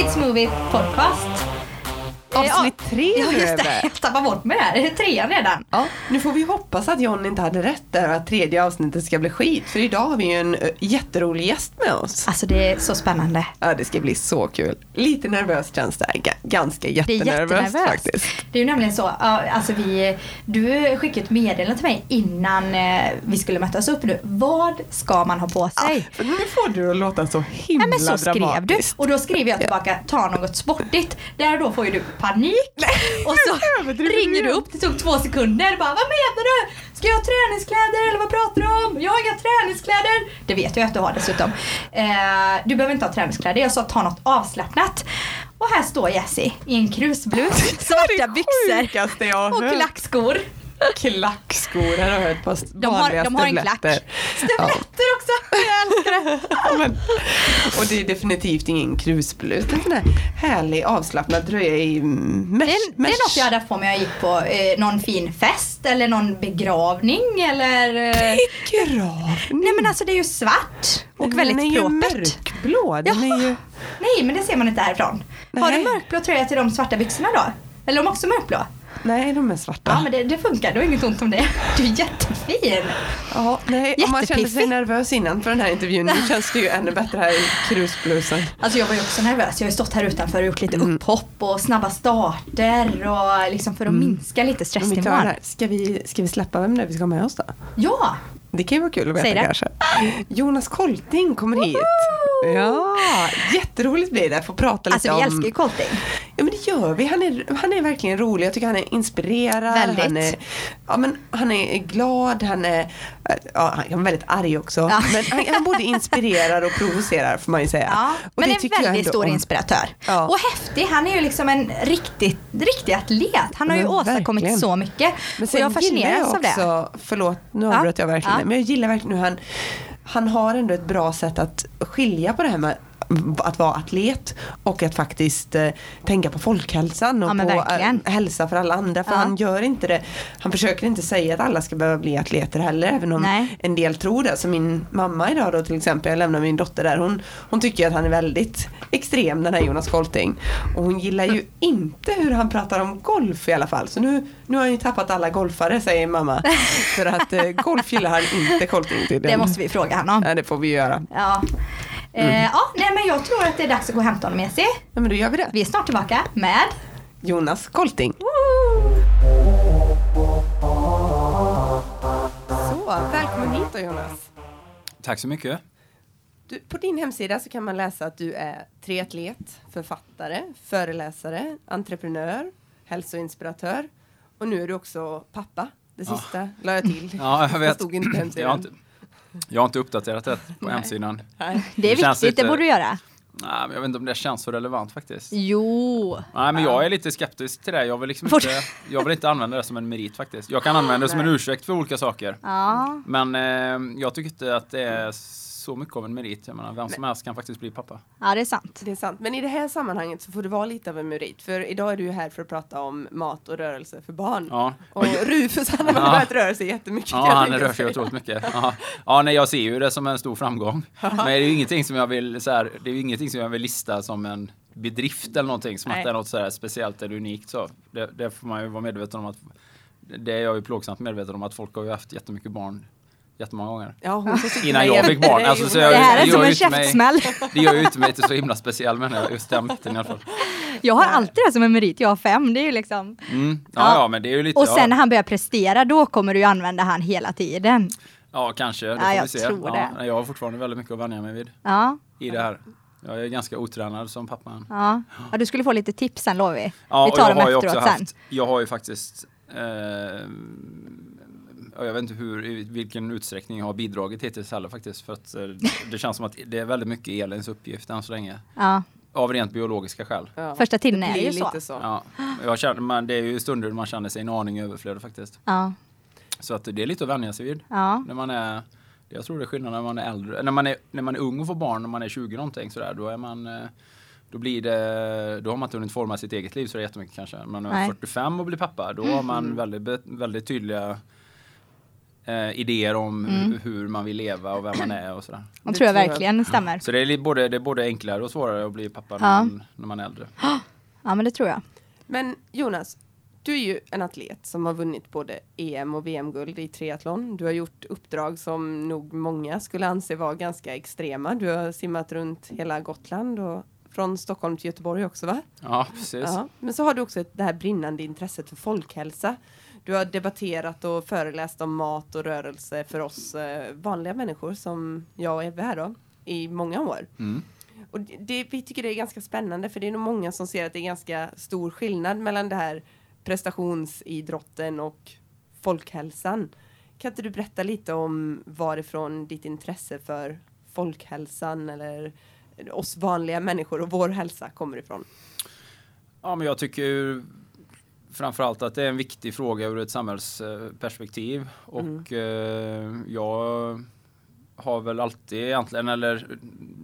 Kids Movie Podcast. Avsnitt tre Ja, just det. Jag tappar bort mig där. Det är trean redan. Ja, nu får vi hoppas att John inte hade rätt där och att tredje avsnittet ska bli skit. För idag har vi ju en ö, jätterolig gäst med oss. Alltså det är så spännande. Ja, det ska bli så kul. Lite nervöst känns det. Ga- ganska Det är jättenervöst jättenervöst. faktiskt. Det är ju nämligen så, ja, alltså vi, du skickade ett meddelande till mig innan eh, vi skulle mötas upp nu. Vad ska man ha på sig? För nu får du att låta så himla Nej men så skrev du. dramatiskt. Och då skriver jag tillbaka, ta något sportigt. Där då får ju du panik. och så ringer du upp, det tog två sekunder. Bara, vad menar du? Ska jag ha träningskläder eller vad pratar du om? Jag har inga träningskläder. Det vet jag att du har dessutom. Eh, du behöver inte ha träningskläder. Jag sa ta något avslappnat. Och här står Jessie i en krusblus, svarta byxor och klackskor. Klackskor, här har jag ett par De har, de har en klack. stövletter. Stövletter också. Jag älskar det. Ja, men, och det är definitivt ingen krusblus. Det är en sån här härlig avslappnad tröja i mesh. Det är, det är något jag hade på mig när jag gick på eh, någon fin fest eller någon begravning eller... Eh, Begravning. nej men alltså det är ju svart och väldigt Den är ju propert. mörkblå. Den är ju... Nej men det ser man inte härifrån. Har du Nej. mörkblå tröja till de svarta byxorna då? Eller är de också mörkblå? Nej, de är svarta. Ja men det, det funkar, det är inget ont om det. Du är jättefin. Ja, nej, om man kände sig nervös innan för den här intervjun, nu känns det ju ännu bättre här i krusblusen. Alltså jag var ju också nervös. Jag har ju stått här utanför och gjort lite Mm. upphopp och snabba starter och liksom för att minska lite Om stressnivån. ska, vi, ska vi släppa vem det är vi ska ha med oss då? Ja! Det kan ju vara kul att veta kanske. Jonas Kolting kommer hit. Ja, jätteroligt blir det att få prata lite Alltså vi om... älskar ju Colting. Ja men det gör vi. Han är, han är verkligen rolig. Jag tycker han är inspirerad. Väldigt. Han är, ja, men han är glad. Han är, ja, han är väldigt arg också. Ja. Men han, han både inspirerar och provocerar får man ju säga. Ja, och men en väldigt stor om. inspiratör. Ja. Och häftig, han är ju liksom en riktig, riktig atlet. Han har ju Men åstadkommit verkligen. så mycket. Men och sen jag gillar jag fascineras av det. också, förlåt nu Ja. avbröt jag verkligen Ja. men jag gillar verkligen hur han, han har ändå ett bra sätt att skilja på det här med att vara atlet och att faktiskt eh, tänka på folkhälsan och Ja, på verkligen. eh, hälsa för alla andra. För Ja. han gör inte det. Han försöker inte säga att alla ska behöva bli atleter heller även om Nej. en del tror det. Så min mamma idag då till exempel, jag lämnar min dotter där, hon, hon tycker att han är väldigt extrem den här Jonas Kolting. Och hon gillar ju inte hur han pratar om golf i alla fall. Så nu, nu har han ju tappat alla golfare säger mamma. För att eh, golf gillar han inte Kolting. Det måste vi fråga honom om. Ja, det får vi göra. Ja. Eh, ja, nej men jag tror att det är dags att gå och hämta honom Jessie. Ja, men då gör vi det. Vi är snart tillbaka med... Jonas Kolting. Så, välkommen hit då Jonas. Tack så mycket. Du, på din hemsida så kan man läsa att du är triatlet, författare, föreläsare, entreprenör, hälsoinspiratör och nu är du också pappa. Det Ja. sista la jag till. Ja, jag Det vet. stod inte på hemsidan. Jag har inte, uppdaterat det på Nej. hemsidan. Nej. Det är Det viktigt, det lite- borde du göra. Nej, men jag vet inte om det känns så relevant faktiskt. Jo. Nej, men jag är lite skeptisk till det. Jag vill, liksom inte, jag vill inte använda det som en merit faktiskt. Jag kan använda det som en ursäkt för olika saker. Ja. Men eh, jag tycker inte att det är så mycket av en merit. Jag menar, vem som helst kan faktiskt bli pappa. ja, det är sant. Det är sant. Men i det här sammanhanget så får det vara lite av en merit. För idag är du ju här för att prata om mat och rörelse för barn. Ja, Och Rufus han har Ja. börjat röra sig jättemycket. ja jag han rör sig otroligt mycket. Ja. ja, nej, jag ser ju det som en stor framgång. Men det är ju ingenting som jag vill, så här, det är ju ingenting som jag vill lista som en bedrift eller någonting. Som Nej. att det är något så här speciellt eller unikt. Så. Det, det får man ju vara medveten om att det är jag ju plågsamt medveten om att folk har ju haft jättemycket barn jättemånga gånger. Ja, hon Innan jag fick barn. Alltså, så jag- Det här är det som en ju käftsmäll. Det gör ju inte mig till så himla speciell människa, just den biten i alla fall. Jag har alltid det som en merit, jag har fem. Det är ju liksom... Mm. Ja, Ja. ja, men det är ju lite... Och sen ja. när han börjar prestera, då kommer du ju använda han hela tiden. Ja, kanske. Det Ja, får vi jag se. tror ja, det. Jag har fortfarande väldigt mycket att vänja mig vid Ja, i det här. Jag är ganska otränad som pappa. ja. ja du skulle få lite tips sen lovar vi. Ja, vi och tar jag dem har ju efteråt också sen. haft, jag har ju faktiskt eh, jag vet inte hur, i vilken utsträckning jag har bidragit hittills heller faktiskt. För att eh, det känns som att det är väldigt mycket Elins uppgift än så länge. Ja. Av rent biologiska skäl. Ja. Första tiden är det ju så. lite så. Ja, jag känner, man, det är ju stunder man känner sig en aning överflödig faktiskt. Ja, Så att det är lite att vänja sig vid. ja. När man är, jag tror det är skillnad när man är äldre, när man är, när man är ung och får barn, när man är 20 någonting sådär, då är man eh, då blir det, då har man inte hunnit forma sitt eget liv så jättemycket kanske. Men när man är Nej. 45 och blir pappa, då har man väldigt, be- väldigt tydliga eh, idéer om Mm. hur, hur man vill leva och vem man är och sådär. Det tror jag tror jag. verkligen stämmer. Så det är, både, det är både enklare och svårare att bli pappa när, man, när man är äldre. Ja men det tror jag. Men Jonas, du är ju en atlet som har vunnit både EM och VM-guld i triathlon. Du har gjort uppdrag som nog många skulle anse vara ganska extrema. Du har simmat runt hela Gotland och från Stockholm till Göteborg också va? Ja, precis. Ja. Men så har du också ett, det här brinnande intresset för folkhälsa. Du har debatterat och föreläst om mat och rörelse för oss eh, vanliga människor som jag och Ebbe här då i många år. Mm. Och det, det, vi tycker det är ganska spännande för det är nog många som ser att det är ganska stor skillnad mellan det här prestationsidrotten och folkhälsan. Kan inte du berätta lite om varifrån ditt intresse för folkhälsan eller oss vanliga människor och vår hälsa kommer ifrån? Ja, men jag tycker framförallt att det är en viktig fråga ur ett samhällsperspektiv. Och eh, jag har väl alltid egentligen, eller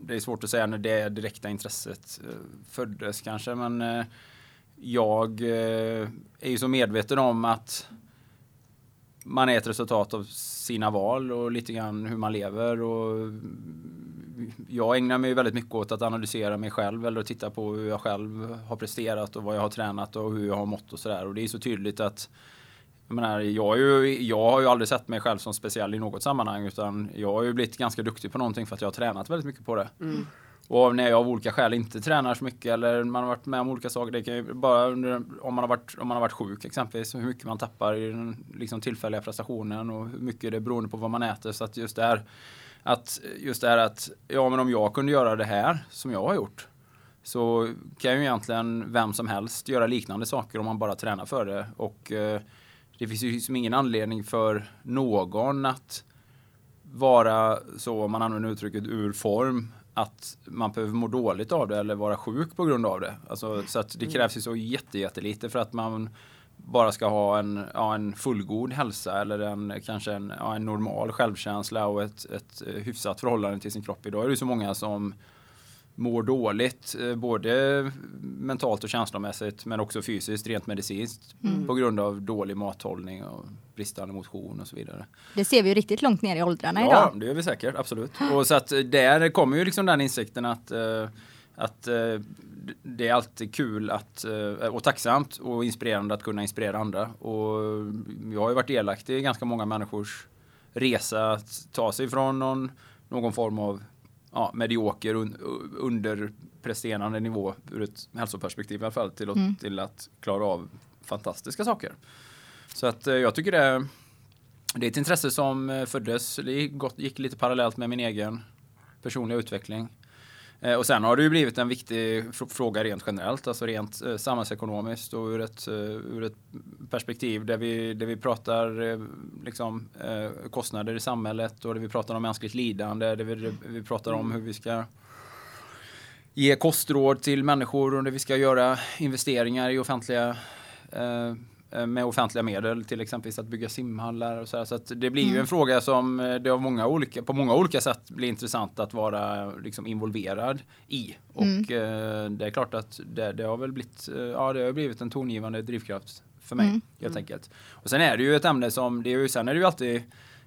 det är svårt att säga när det direkta intresset eh, föddes kanske, men eh, jag eh, är ju så medveten om att man är ett resultat av sina val och lite grann hur man lever. Och jag ägnar mig väldigt mycket åt att analysera mig själv eller att titta på hur jag själv har presterat och vad jag har tränat och hur jag har mått och sådär. Och det är så tydligt att jag, menar, jag, ju, jag har ju aldrig sett mig själv som speciell i något sammanhang utan jag har ju blivit ganska duktig på någonting för att jag har tränat väldigt mycket på det. Och när jag av olika skäl inte tränar så mycket eller man har varit med om olika saker. Det kan ju bara om, man har varit, om man har varit sjuk exempelvis. Hur mycket man tappar i den liksom, tillfälliga prestationen och hur mycket det är beroende på vad man äter. Så att just det här att, just det här att ja men om jag kunde göra det här som jag har gjort. Så kan ju egentligen vem som helst göra liknande saker om man bara tränar för det. Och eh, det finns ju liksom ingen anledning för någon att vara så, om man använder uttrycket, ur form att man behöver må dåligt av det eller vara sjuk på grund av det. Alltså, så att det krävs ju så jätte, jättelite för att man bara ska ha en, ja, en fullgod hälsa eller en, kanske en, ja, en normal självkänsla och ett, ett eh, hyfsat förhållande till sin kropp. Idag är det så många som mår dåligt, eh, både mentalt och känslomässigt men också fysiskt, rent medicinskt på grund av dålig mathållning och bristande motion och så vidare. Det ser vi ju riktigt långt ner i åldrarna Ja, idag. det gör vi säkert, absolut. Och så att eh, där kommer ju liksom den insikten att, eh, att eh, det är alltid kul att, eh, och tacksamt och inspirerande att kunna inspirera andra. Och jag har ju varit delaktig i ganska många människors resa att ta sig från någon, någon form av ja, medioker, un, underpresterande nivå ur ett hälsoperspektiv i alla fall till att, till att klara av fantastiska saker. Så att eh, jag tycker det det är ett intresse som eh, föddes, det gick, gick lite parallellt med min egen personliga utveckling. Eh, och sen har det ju blivit en viktig fråga rent generellt, alltså rent eh, samhällsekonomiskt och ur ett, eh, ur ett perspektiv där vi, där vi pratar liksom, kostnader i samhället och där vi pratar om mänskligt lidande, där vi, där vi pratar om hur vi ska ge kostråd till människor och där vi ska göra investeringar i offentliga eh, med offentliga medel, till exempel att bygga simhallar och så här. Så att det blir ju en fråga som eh, det av många olika, på många olika sätt blir intressant att vara liksom, involverad i. Och eh, det är klart att det, det har väl blivit, eh, ja, det har blivit en tongivande drivkraft för mig helt enkelt. Och sen är det ju ett ämne som, det är ju, sen är det ju alltid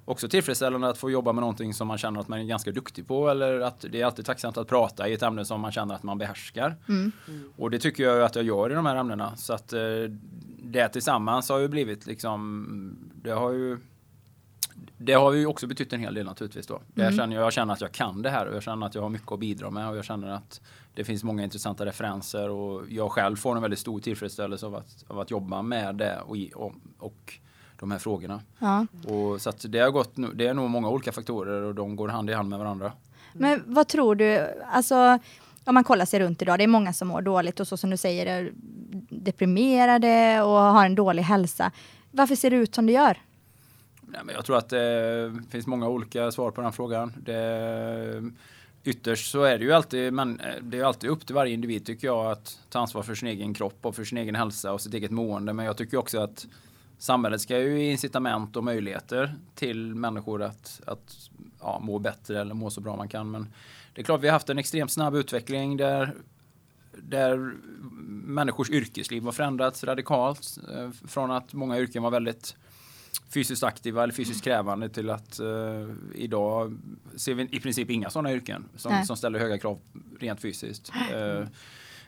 också tillfredsställande att få jobba med någonting som man känner att man är ganska duktig på eller att det är alltid tacksamt att prata i ett ämne som man känner att man behärskar. Och det tycker jag att jag gör i de här ämnena. Så att eh, det tillsammans har ju blivit liksom, det har ju det har ju också betytt en hel del naturligtvis då. Jag, känner, jag känner att jag kan det här och jag känner att jag har mycket att bidra med och jag känner att det finns många intressanta referenser och jag själv får en väldigt stor tillfredsställelse av att, av att jobba med det och, och, och de här frågorna. Ja. Och så det har gått, det är nog många olika faktorer och de går hand i hand med varandra. Men vad tror du, alltså om man kollar sig runt idag, det är många som mår dåligt och så som du säger är deprimerade och har en dålig hälsa. Varför ser det ut som det gör? Nej, men jag tror att det finns många olika svar på den frågan. Det, ytterst så är det ju alltid, men eh, det är alltid upp till varje individ tycker jag att ta ansvar för sin egen kropp och för sin egen hälsa och sitt eget mående. Men jag tycker också att samhället ska ju ge incitament och möjligheter till människor att, att ja, må bättre eller må så bra man kan. Men det är klart vi har haft en extremt snabb utveckling där där människors yrkesliv har förändrats radikalt. eh, Från att många yrken var väldigt fysiskt aktiva eller fysiskt krävande till att eh, idag ser vi i princip inga sådana yrken som, som ställer höga krav rent fysiskt. Eh,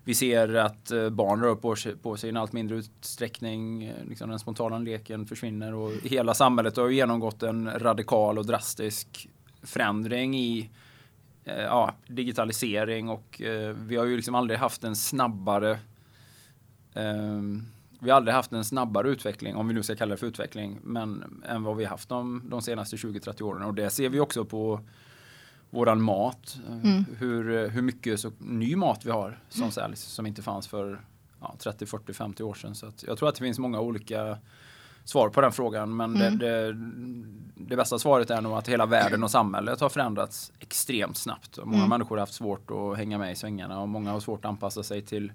vi ser att eh, barn rör på sig, på sig i en allt mindre utsträckning. Eh, liksom den spontana leken försvinner och hela samhället har genomgått en radikal och drastisk förändring i ja, digitalisering och eh, vi har ju liksom aldrig haft en snabbare ehm, vi har aldrig haft en snabbare utveckling, om vi nu ska kalla det för utveckling, men än vad vi haft de, de senaste 20-30 åren. Och det ser vi också på våran mat. Mm. Hur, hur mycket så, ny mat vi har som mm. säljs som inte fanns för ja, 30, 40, 50 år sedan. Så jag tror att det finns många olika svar på den frågan. Men mm. det, det, det, bästa svaret är nog att hela världen och samhället har förändrats extremt snabbt. Och många mm. människor har haft svårt att hänga med i svängarna och många har svårt att anpassa sig till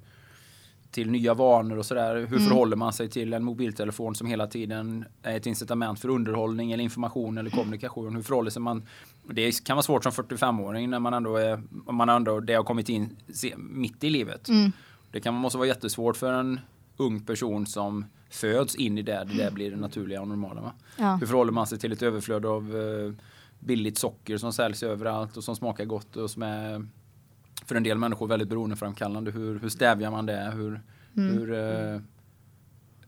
till nya vanor och sådär. Hur mm. förhåller man sig till en mobiltelefon som hela tiden är ett incitament för underhållning eller information eller kommunikation? Hur förhåller sig man? Det kan vara svårt som 45-åring när man ändå, är, man ändå det har kommit in mitt i livet. Mm. Det kan måste vara jättesvårt för en ung person som föds in i det, det där blir det naturliga och normala. Ja. Hur förhåller man sig till ett överflöd av uh, billigt socker som säljs överallt och som smakar gott och som är för en del människor väldigt beroendeframkallande. Hur, hur stävjar man det? Hur, mm. hur, uh,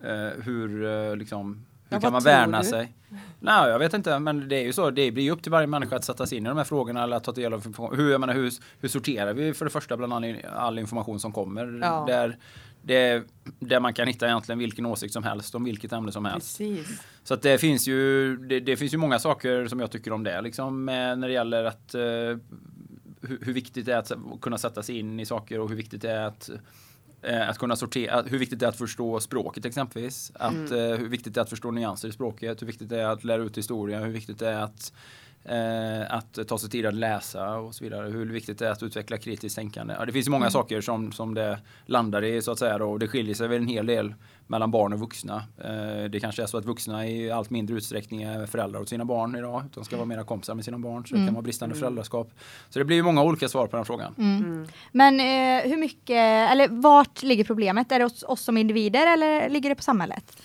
uh, hur uh, liksom hur ja, kan man värna du? sig? Nej, jag vet inte, men det är ju så. Det blir upp till varje människa att sätta sig in i de här frågorna eller att ta del av. Hur, jag menar, hur, hur sorterar vi för det första bland all, all information som kommer? Ja. Där, det, där man kan hitta egentligen vilken åsikt som helst om vilket ämne som helst. Precis. Så att det finns ju det, det, finns ju många saker som jag tycker om det liksom när det gäller att hur, hur, viktigt det är att kunna sätta sig in i saker och hur viktigt det är att eh, att kunna sortera, hur viktigt det är att förstå språket exempelvis. Att, mm. Eh, hur viktigt det är att förstå nyanser i språket, hur viktigt det är att lära ut historia, hur viktigt det är att Eh, att ta sig tid att läsa och så vidare. Hur viktigt det är att utveckla kritiskt tänkande. Ja, det finns många mm. saker som, som det landar i så att säga och det skiljer sig väl en hel del mellan barn och vuxna. Eh, det kanske är så att vuxna i allt mindre utsträckning är föräldrar åt sina barn idag. De ska vara mera kompisar med sina barn så mm. det kan vara bristande mm. föräldraskap. Så det blir många olika svar på den frågan. Mm. mm. Men eh, hur mycket, eller vart ligger problemet? Är det hos oss som individer eller ligger det på samhället?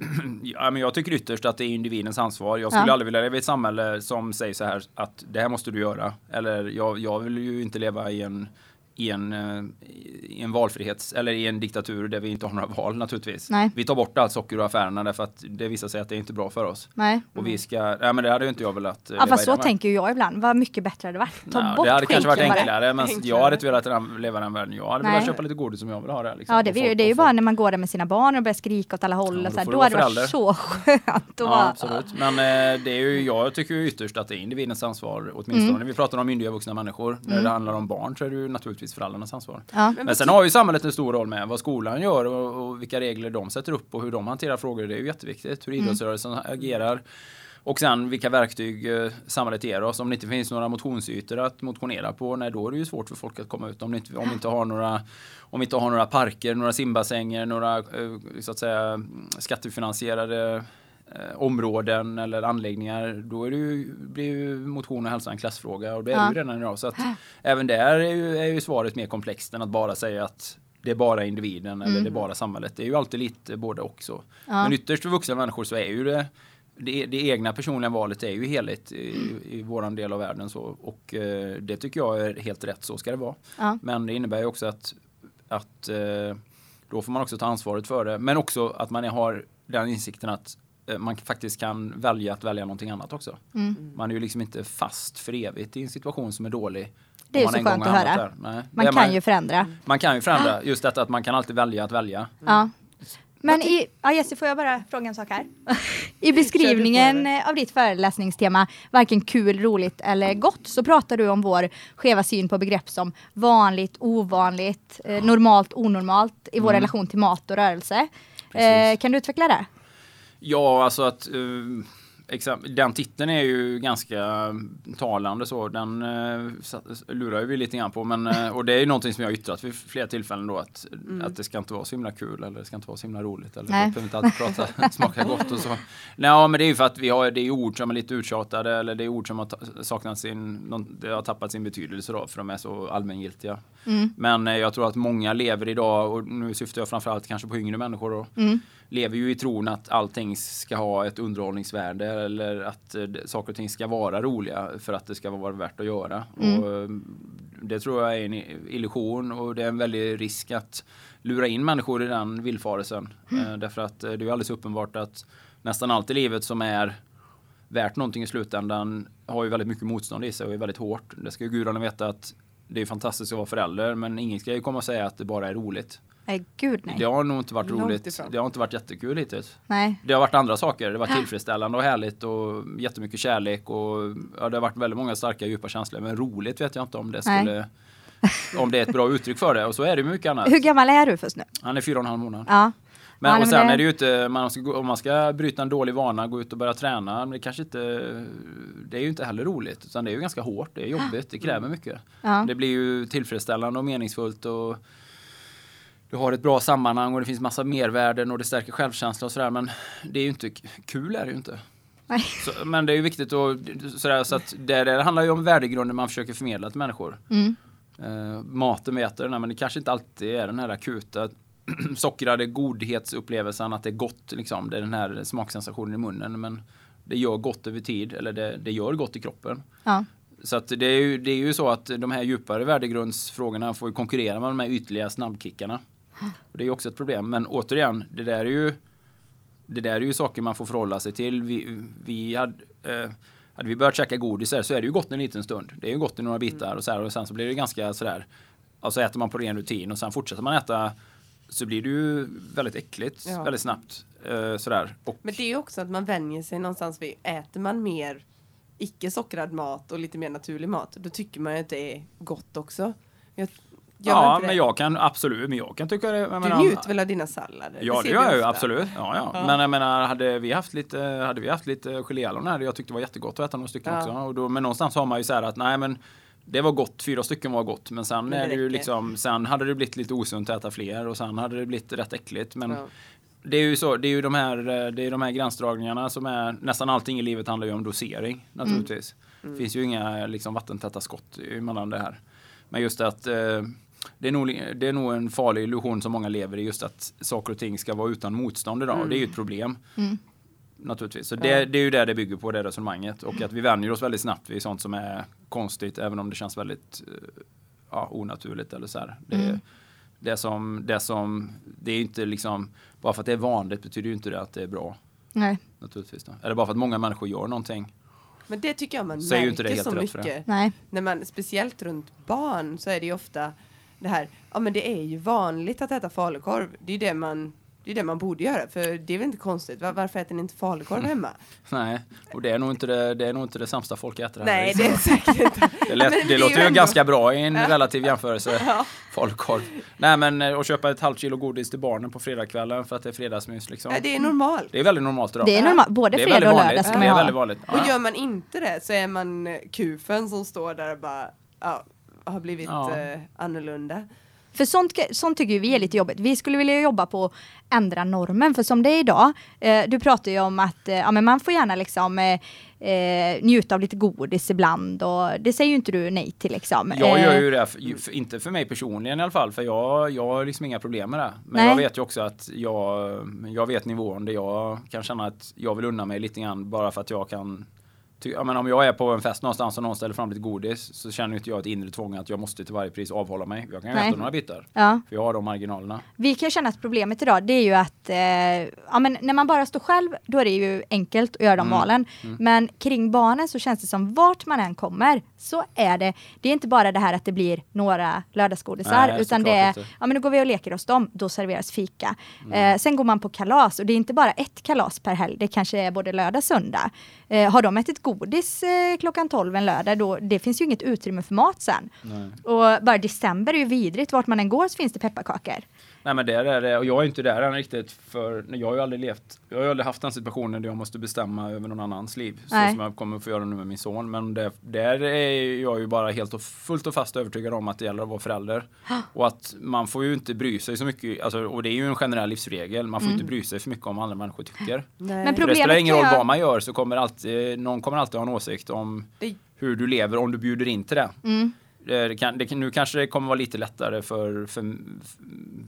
ja, men jag tycker ytterst att det är individens ansvar. Jag skulle ja. aldrig vilja leva i ett samhälle som säger så här att det här måste du göra. Eller jag, jag vill ju inte leva i en i en, eh, i en valfrihets eller i en diktatur där vi inte har några val naturligtvis. Nej. Vi tar bort allt socker ur affärerna därför att det visar sig att det är inte bra för oss. Nej. Och vi ska, ja men det hade ju inte jag velat eh, Ja fast så tänker jag ibland, vad mycket bättre hade det varit. Ta Nej, bort Det hade kanske varit enklare men enklare. jag hade inte velat leva den världen. Jag hade Nej. velat köpa lite godis som jag vill ha det. Liksom, ja det, det är ju bara när man går där med sina barn och börjar skrika åt alla håll. Ja, och så här, då, hade det varit så skönt. Ja, absolut. Men eh, det är ju, jag tycker ju ytterst att det är individens ansvar åtminstone. Mm. När vi pratar om myndiga vuxna människor. När mm. det handlar om barn så är det ju naturligtvis föräldrarnas ansvar. Ja. Men sen har ju samhället en stor roll med vad skolan gör och, och, vilka regler de sätter upp och hur de hanterar frågor. Det är ju jätteviktigt hur mm. idrottsrörelsen mm. agerar. Och sen vilka verktyg eh, samhället ger oss. Om det inte finns några motionsytor att motionera på, nej då är det ju svårt för folk att komma ut. Om, inte, om vi inte har några om vi inte har några parker, några simbassänger, några eh, så att säga skattefinansierade eh, områden eller anläggningar, då är det ju, blir ju motion och hälsa en klassfråga och det är ja. det ju redan idag. Så att även där är ju, är ju svaret mer komplext än att bara säga att det är bara individen mm. eller det är mm. bara samhället. Det är ju alltid lite både också. Ja. Men ytterst för vuxna människor så är ju det det, det egna personliga valet är ju heligt i, i våran del av världen så och eh, det tycker jag är helt rätt, så ska det vara. Ja. Men det innebär ju också att, att eh, då får man också ta ansvaret för det. Men också att man har den insikten att Eh, man faktiskt kan välja att välja någonting annat också. Mm. Man är ju liksom inte fast för evigt i en situation som är dålig. Det är så skönt att höra. Nej, man kan man, ju förändra. Man kan ju förändra, just detta att man kan alltid välja att välja. Mm. Ja. Men i, ja Jessie, får jag bara fråga en sak här? I beskrivningen av ditt föreläsningstema, varken kul, roligt eller gott, så pratar du om vår skeva syn på begrepp som vanligt, ovanligt, eh, normalt, onormalt i vår mm. relation till mat och rörelse. Eh, kan du utveckla det? Ja, alltså att uh, den titeln är ju ganska talande så. Den uh, lurar vi lite grann på. Men, uh, och det är ju någonting som jag yttrat vid flera tillfällen då att, mm. att det ska inte vara så himla kul eller det ska inte vara så himla roligt. Eller Nej. inte alltid prata smaka gott och så. Nej, men det är ju för att vi har, det är ord som är lite uttjatade eller det är ord som har saknat sin, det har tappat sin betydelse då för de är så allmängiltiga. Mm. Men jag tror att många lever idag och nu syftar jag framförallt kanske på yngre människor då. Mm lever ju i tron att allting ska ha ett underhållningsvärde eller att eh, saker och ting ska vara roliga för att det ska vara värt att göra. Mm. Och, eh, det tror jag är en illusion och det är en väldig risk att lura in människor i den villfarelsen. Eh, därför att eh, det är alldeles uppenbart att nästan allt i livet som är värt någonting i slutändan har ju väldigt mycket motstånd i sig och är väldigt hårt. Det ska ju gudarna veta att det är fantastiskt att vara förälder men ingen ska ju komma och säga att det bara är roligt. Nej, gud nej. Det har nog inte varit Långt roligt. ifrån. Det har inte varit jättekul hittills. Nej. Det har varit andra saker. Det har varit tillfredsställande och härligt och jättemycket kärlek och ja, det har varit väldigt många starka djupa känslor. Men roligt vet jag inte om det Nej. skulle om det är ett bra uttryck för det och så är det mycket annat. Hur gammal är du först nu? Han är fyra och en halv månad. Ja. Men, Ja, och men sen det- är det ju inte, man ska, om man ska bryta en dålig vana, gå ut och börja träna, det kanske inte, det är ju inte heller roligt. Utan det är ju ganska hårt, det är jobbigt, det kräver mycket. Ja. Det blir ju tillfredsställande och meningsfullt och du har ett bra sammanhang och det finns massa mervärden och det stärker självkänsla och sådär. Men det är ju inte, kul är det ju inte. Nej. Så, men det är ju viktigt att, sådär, så att det, det handlar ju om värdegrunden man försöker förmedla till människor. Mm. Eh, maten vi äter, men det kanske inte alltid är den här akuta sockrade godhetsupplevelsen att det är gott liksom. Det är den här smaksensationen i munnen. Men det gör gott över tid, eller det, det gör gott i kroppen. Ja. Så att det, är ju, det är ju så att de här djupare värdegrundsfrågorna får konkurrera med de här ytliga snabbkickarna. Och det är också ett problem. Men återigen, det där är ju det där är ju saker man får förhålla sig till. Vi, vi hade, eh, hade vi börjat käka godis här så är det ju gott en liten stund. Det är ju gott i några bitar och så här och sen så blir det ganska sådär. Alltså äter man på ren rutin och sen fortsätter man äta så blir det ju väldigt äckligt Ja. väldigt snabbt. Eh, sådär. Och, Men det är också att man vänjer sig någonstans vid, äter man mer icke sockrad mat och lite mer naturlig mat, då tycker man ju att det är gott också. Jag, gör ja, det? men jag kan absolut, men jag kan tycka det. Jag Du menar- njuter väl av dina sallader? Ja det gör jag ju absolut. Ja, ja. Ja. Men jag menar hade vi haft lite, hade vi haft lite geléhallon här, jag tyckte det var jättegott att äta några stycken Ja. också. Och då, men någonstans har man ju så här att nej men det var gott, fyra stycken var gott. Men sen Men är det ju liksom, sen hade det blivit lite osunt att äta fler och sen hade det blivit rätt äckligt. Men Ja. det är ju så, det är ju de här, det är de här gränsdragningarna som är, nästan allting i livet handlar ju om dosering naturligtvis. Mm. Det finns ju inga liksom vattentäta skott mellan det här. Men just att eh, det är, nog, det är nog en farlig illusion som många lever i just att saker och ting ska vara utan motstånd idag. Och det är ju ett problem. Mm. Naturligtvis. Så det, det är ju det det bygger på, det resonemanget. Och att vi vänjer oss väldigt snabbt vid sånt som är konstigt, även om det känns väldigt eh, ja, onaturligt eller så här. Det, Mm. det, som, det som, det är inte liksom, bara för att det är vanligt betyder ju inte det att det är bra. Nej. Naturligtvis. Då. Eller bara för att många människor gör någonting. Men det tycker jag man Så märker inte det helt så mycket. Nej. När man, speciellt runt barn så är det ju ofta det här, ja men det är ju vanligt att äta falukorv. Det är ju det man, det är det man borde göra, för det är väl inte konstigt. Var, varför äter ni inte falukorv hemma? Nej, och det är nog inte det, det, är nog inte det sämsta folk äter. Nej, det är säkert inte. det, lät, det, är låter ju ändå- ganska bra i en relativ jämförelse. Ja. Falukorv. Nej men eh, att köpa ett halvt kilo godis till barnen på fredagskvällen för att det är fredagsmys liksom. Ja, det är normalt. Det är väldigt normalt idag. Det är normalt. Både Det är fredag och vanligt. lördag ska Det man ju är ha. väldigt vanligt. Och Ja. gör man inte det så är man kufen som står där och bara, ja, har blivit Ja. eh, annorlunda. För sånt, sånt tycker vi är lite jobbigt. Vi skulle vilja jobba på att ändra normen. För som det är idag, eh, du pratar ju om att eh, ja, men man får gärna liksom eh, eh, njuta av lite godis ibland och det säger ju inte du nej till liksom. Jag gör Eh, ju det, för, inte för mig personligen i alla fall, för jag, jag har liksom inga problem med det. Men Nej. jag vet ju också att jag, jag vet nivån där jag kan känna att jag vill unna mig lite grann bara för att jag kan ja, men om jag är på en fest någonstans och någon ställer fram lite godis så känner inte jag ett inre tvång att jag måste till varje pris avhålla mig. Jag kan ju Nej. äta några bitar. Ja. För jag har de marginalerna. Vi kan känna att problemet idag det är ju att eh, ja, men när man bara står själv då är det ju enkelt att göra de Mm. valen. Men kring barnen så känns det som vart man än kommer så är det, det är inte bara det här att det blir några lördagsgodisar Nej, utan det är, inte. ja men då går vi och leker hos dem, då serveras fika. Eh, sen går man på kalas och det är inte bara ett kalas per helg, det kanske är både lördag och söndag. Eh, har de ätit godis eh, klockan 12 en lördag, då, det finns ju inget utrymme för mat sen. Nej. Och bara december är ju vidrigt, vart man än går så finns det pepparkakor. Nej men där är det, och jag är inte där än riktigt för jag har ju aldrig levt, jag har ju aldrig haft den situationen där jag måste bestämma över någon annans liv. Så Nej. som jag kommer få göra nu med min son. Men det, där är jag ju bara helt och fullt och fast övertygad om att det gäller att vara förälder. Och att man får ju inte bry sig så mycket, alltså, och det är ju en generell livsregel, man får inte bry sig för mycket om vad andra människor tycker. Nej. Men det spelar ingen roll vad man gör så kommer alltid, någon kommer alltid ha en åsikt om hur du lever om du bjuder in till det. Mm. Det kan, det nu kanske det kommer vara lite lättare för, för,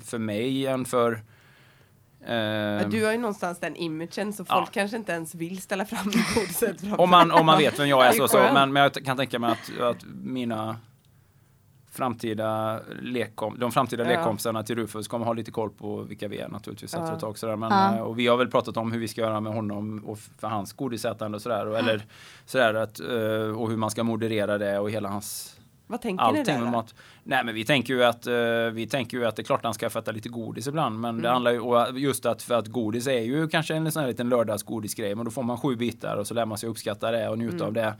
för mig än för Eh, Du har ju någonstans den imagen så Ja. folk kanske inte ens vill ställa fram godiset framför om, man, om man vet vem jag är så, så men, men jag kan tänka mig att, att mina framtida lekkom, de framtida Ja. lekkompisarna till Rufus kommer ha lite koll på vilka vi är naturligtvis efter Ja. ett tag sådär. Men, Ja. eh, och vi har väl pratat om hur vi ska göra med honom och för hans godisätande och sådär. Och, eller sådär att, eh, och hur man ska moderera det och hela hans Vad tänker ni allting där? med mat. Nej men vi tänker ju att, eh, vi tänker ju att det är klart han ska få äta lite godis ibland. Men Mm. det handlar ju och just att för att godis är ju kanske en sån här liten lördagsgodisgrej. Men då får man sju bitar och så lär man sig uppskatta det och njuta Mm. av det.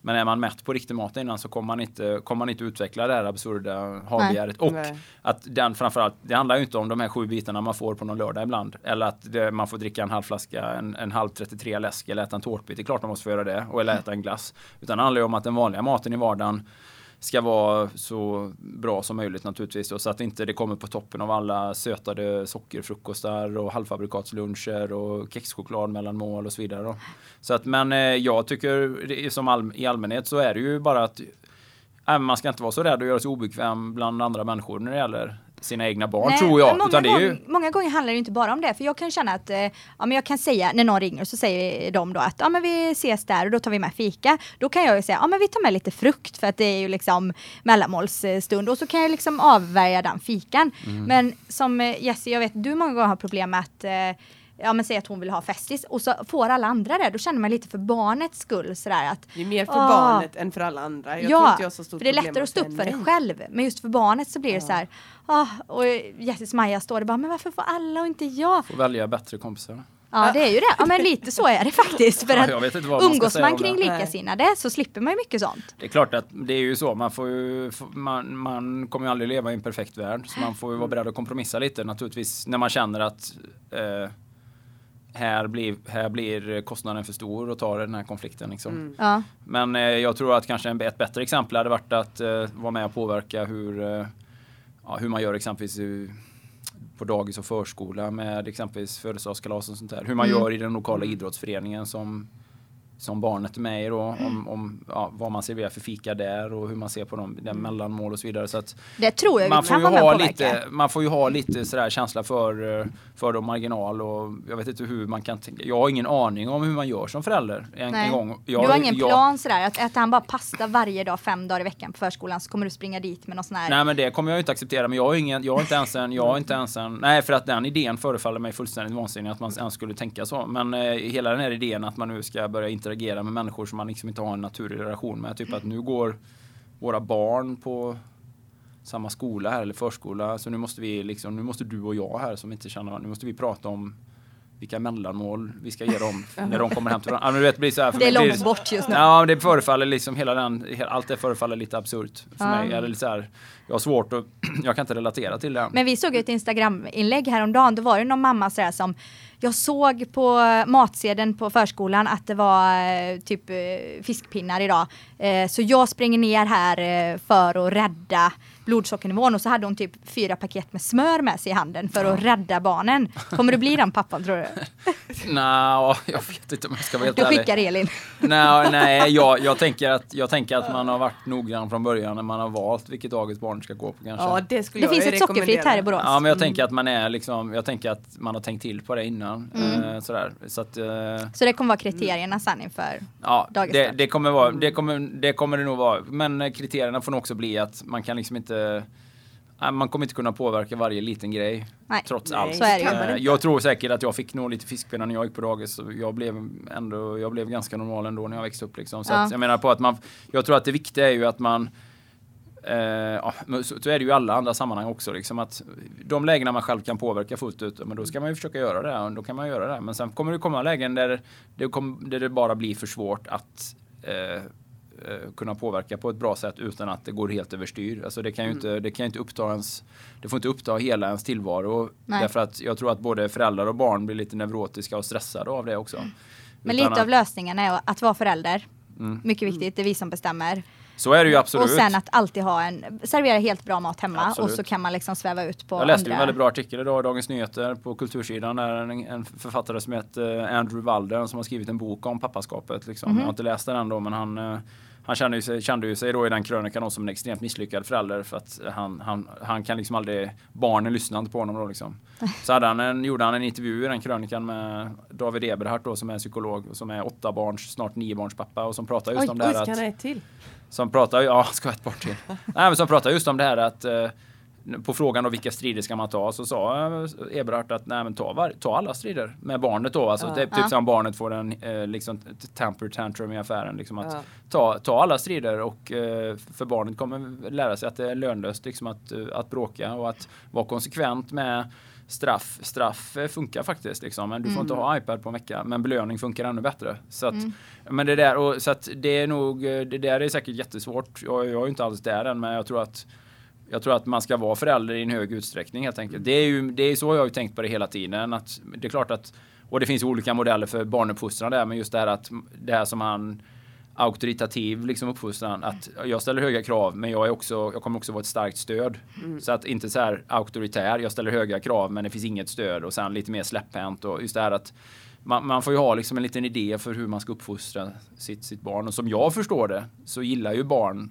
Men är man mätt på riktig mat innan så kommer man inte, kommer man inte utveckla det här absurda havbegäret. Och Nej. att den framförallt, det handlar ju inte om de här sju bitarna man får på någon lördag ibland. Eller att det, man får dricka en halv flaska, en, en halv 33 läsk eller äta en tårtbit. Det är klart man måste få göra det. Och eller äta en glass. Utan det handlar ju om att den vanliga maten i vardagen ska vara så bra som möjligt naturligtvis. Och så att inte det kommer på toppen av alla sötade sockerfrukostar och halvfabrikatsluncher och kexchoklad mellan mål och så vidare. Då. Så att, men eh, jag tycker som all, i allmänhet så är det ju bara att äh, man ska inte vara så rädd att göra sig obekväm bland andra människor när det gäller sina egna barn Nej, tror jag. Många, Utan det är ju, gång, många gånger handlar det inte bara om det. För jag kan känna att, eh, ja men jag kan säga när någon ringer så säger de då att ja men vi ses där och då tar vi med fika. Då kan jag ju säga ja men vi tar med lite frukt för att det är ju liksom mellanmålsstund och så kan jag liksom avvärja den fikan. Mm. Men som eh, Jessie, jag vet du många gånger har problem med att eh, Ja men säg att hon vill ha festis och så får alla andra det. Då känner man lite för barnets skull sådär att Det är mer för Ah. barnet än för alla andra. Jag tror ja, inte jag har så stort för det är lättare att stå upp för det själv. Men just för barnet så blir det Ja. så här. ah, och Jessis Maja står det bara, men varför får alla och inte jag? får välja bättre kompisar. Ja det är ju det. Ja men lite så är det faktiskt. För Ja, att jag vet inte vad man umgås man kring det. likasinnade så slipper man ju mycket sånt. Det är klart att det är ju så. Man, får ju, man, man kommer ju aldrig leva i en perfekt värld. Så man får ju vara beredd att kompromissa lite naturligtvis. När man känner att eh, här, blir, här blir kostnaden för stor och tar den här konflikten. Liksom. Mm. Ja. Men eh, jag tror att kanske en, ett bättre exempel hade varit att eh, vara med och påverka hur, eh, ja, hur man gör exempelvis på dagis och förskola med exempelvis födelsedagskalas och sånt där. Hur man Mm. gör i den lokala idrottsföreningen som, som barnet är med i då. Om, om ja, vad man serverar för fika där och hur man ser på dem, den mellanmål och så vidare. Så att Det tror jag man får, ju ha lite, man får ju ha lite sådär känsla för, eh, för dem marginal och jag vet inte hur man kan tänka. Jag har ingen aning om hur man gör som förälder. En, en gång. Jag, du har ingen jag, plan sådär att äter han bara pasta varje dag fem dagar i veckan på förskolan så kommer du springa dit med någon sån här Nej men det kommer jag inte acceptera men jag har ingen, jag har inte ens en, jag har inte ens en, nej för att den idén förefaller mig fullständigt vansinnig att man ens skulle tänka så. Men eh, hela den här idén att man nu ska börja interagera med människor som man liksom inte har en naturlig relation med. Typ att nu går våra barn på samma skola här eller förskola så nu måste vi liksom, nu måste du och jag här som inte känner varandra, nu måste vi prata om vilka mellanmål vi ska ge dem när de kommer hem till varandra. Ja, det blir så här, Det är långt bort just nu. Ja, det förefaller liksom hela den, allt det förefaller lite absurt för Ja. mig. Eller så här, jag har svårt att, jag kan inte relatera till det. Men vi såg ett Instagram-inlägg häromdagen. Då var det någon mamma sådär som jag såg på eh, matsedeln på förskolan att det var eh, typ eh, fiskpinnar idag. Eh, så jag springer ner här eh, för att rädda blodsockernivån och så hade hon typ fyra paket med smör med sig i handen för att rädda barnen. Kommer du bli den pappan tror du? Nej, jag vet inte om jag ska vara helt Du ärlig. skickar Elin. Nej, nej jag, jag, tänker att, jag tänker att man har varit noggrann från början när man har valt vilket dagis barnet ska gå på kanske. Ja, det skulle Det jag finns ett sockerfritt här i Borås. Ja, men jag tänker att man är liksom, jag tänker att man har tänkt till på det innan. Mm. Eh, sådär. Så att, eh, Så det kommer vara kriterierna sen inför. Ja, det, Dagisstart. det, kommer vara, det, kommer, det kommer det nog vara. Men eh, kriterierna får nog också bli att man kan liksom inte nej, man kommer inte kunna påverka varje liten grej. Nej. Trots Nej, allt. så är det Eh. Jag tror säkert att jag fick nog lite fiskpinnar när jag gick på dagis. Så jag blev ändå, jag blev ganska normal ändå när jag växte upp liksom. Så Ja. att jag menar på att man, jag tror att det viktiga är ju att man Eh, ja, men så, så är det ju i alla andra sammanhang också. Liksom att de lägena man själv kan påverka fullt ut, men då ska man ju försöka göra det. Och då kan man göra det. Men sen kommer det komma lägen där det, kom, där det bara blir för svårt att eh, eh, kunna påverka på ett bra sätt utan att det går helt överstyr. Alltså det kan ju inte, det kan inte uppta ens, det får inte uppta hela ens tillvaro. Nej. Därför att jag tror att både föräldrar och barn blir lite neurotiska och stressade av det också. Men Utan lite av lösningen är att vara förälder. Mm. Mycket viktigt, det är vi som bestämmer. Så är det ju absolut. Och sen att alltid ha en, servera helt bra mat hemma Absolut. och så kan man liksom sväva ut på Jag läste ju en andra. väldigt bra artikel idag i Dagens Nyheter på kultursidan. Där en, en författare som heter Andrew Walden som har skrivit en bok om pappaskapet. Liksom. Mhm. Jag har inte läst den än då men han, eh, han kände ju, sig, kände ju sig då i den krönikan som en extremt misslyckad förälder för att han, han, han kan liksom aldrig, barnen lyssnar inte på honom då liksom. Så hade han en, gjorde han en intervju i den krönikan med David Eberhardt då som är psykolog och som är åtta barns, snart nio barns pappa och som pratar just Oj, om det här oj, ska att han ha ett till? som pratar, ja, ska ett par till. Nej, men som pratar just om det här att eh, på frågan om vilka strider ska man ta så sa eh, Eberhardt att nej, men ta, var, ta alla strider med barnet då. Alltså, Ja. typ, Ja. typ som barnet får en eh, liksom, t- temper tantrum i affären. Liksom, att Ja. ta, ta alla strider och eh, för barnet kommer lära sig att det är lönlöst liksom, att, eh, att bråka och att vara konsekvent med straff. Straff funkar faktiskt liksom, men du får inte ha iPad på en vecka. Men belöning funkar ännu bättre. Så att, men det där, och, så att det är nog, det där är säkert jättesvårt. Jag, jag är ju inte alls där än, men jag tror att jag tror att man ska vara förälder i en hög utsträckning helt enkelt. Det är ju det är så jag har tänkt på det hela tiden. Att det är klart att, och det finns olika modeller för barnuppfostran där, men just det här att det här som han auktoritativ liksom uppfostran. Att jag ställer höga krav men jag, är också, jag kommer också vara ett starkt stöd. Så att inte så här auktoritär, jag ställer höga krav men det finns inget stöd och sen lite mer släpphänt och just det här att man, man får ju ha liksom en liten idé för hur man ska uppfostra sitt, sitt barn och som jag förstår det så gillar ju barn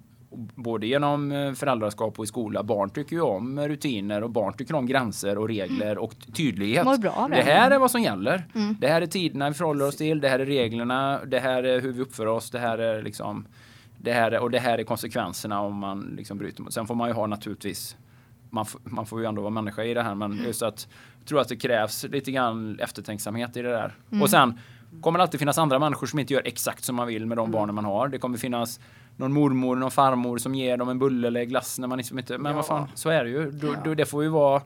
både genom eh, föräldraskap och i skola. Barn tycker ju om rutiner och barn tycker om gränser och regler och tydlighet. Bra det. det här är vad som gäller. Det här är tiderna vi förhåller oss till. Det här är reglerna. Det här är hur vi uppför oss. Det här är liksom det här är, och det här är konsekvenserna om man liksom bryter mot. Sen får man ju ha naturligtvis man, man får ju ändå vara människa i det här men just att jag tror att det krävs lite grann eftertänksamhet i det där. Och sen kommer det alltid finnas andra människor som inte gör exakt som man vill med de barnen man har. Det kommer finnas någon mormor, någon farmor som ger dem en bulle eller glass när man liksom inte... Men Ja. vad fan, så är det ju. Då, då, det får ju vara...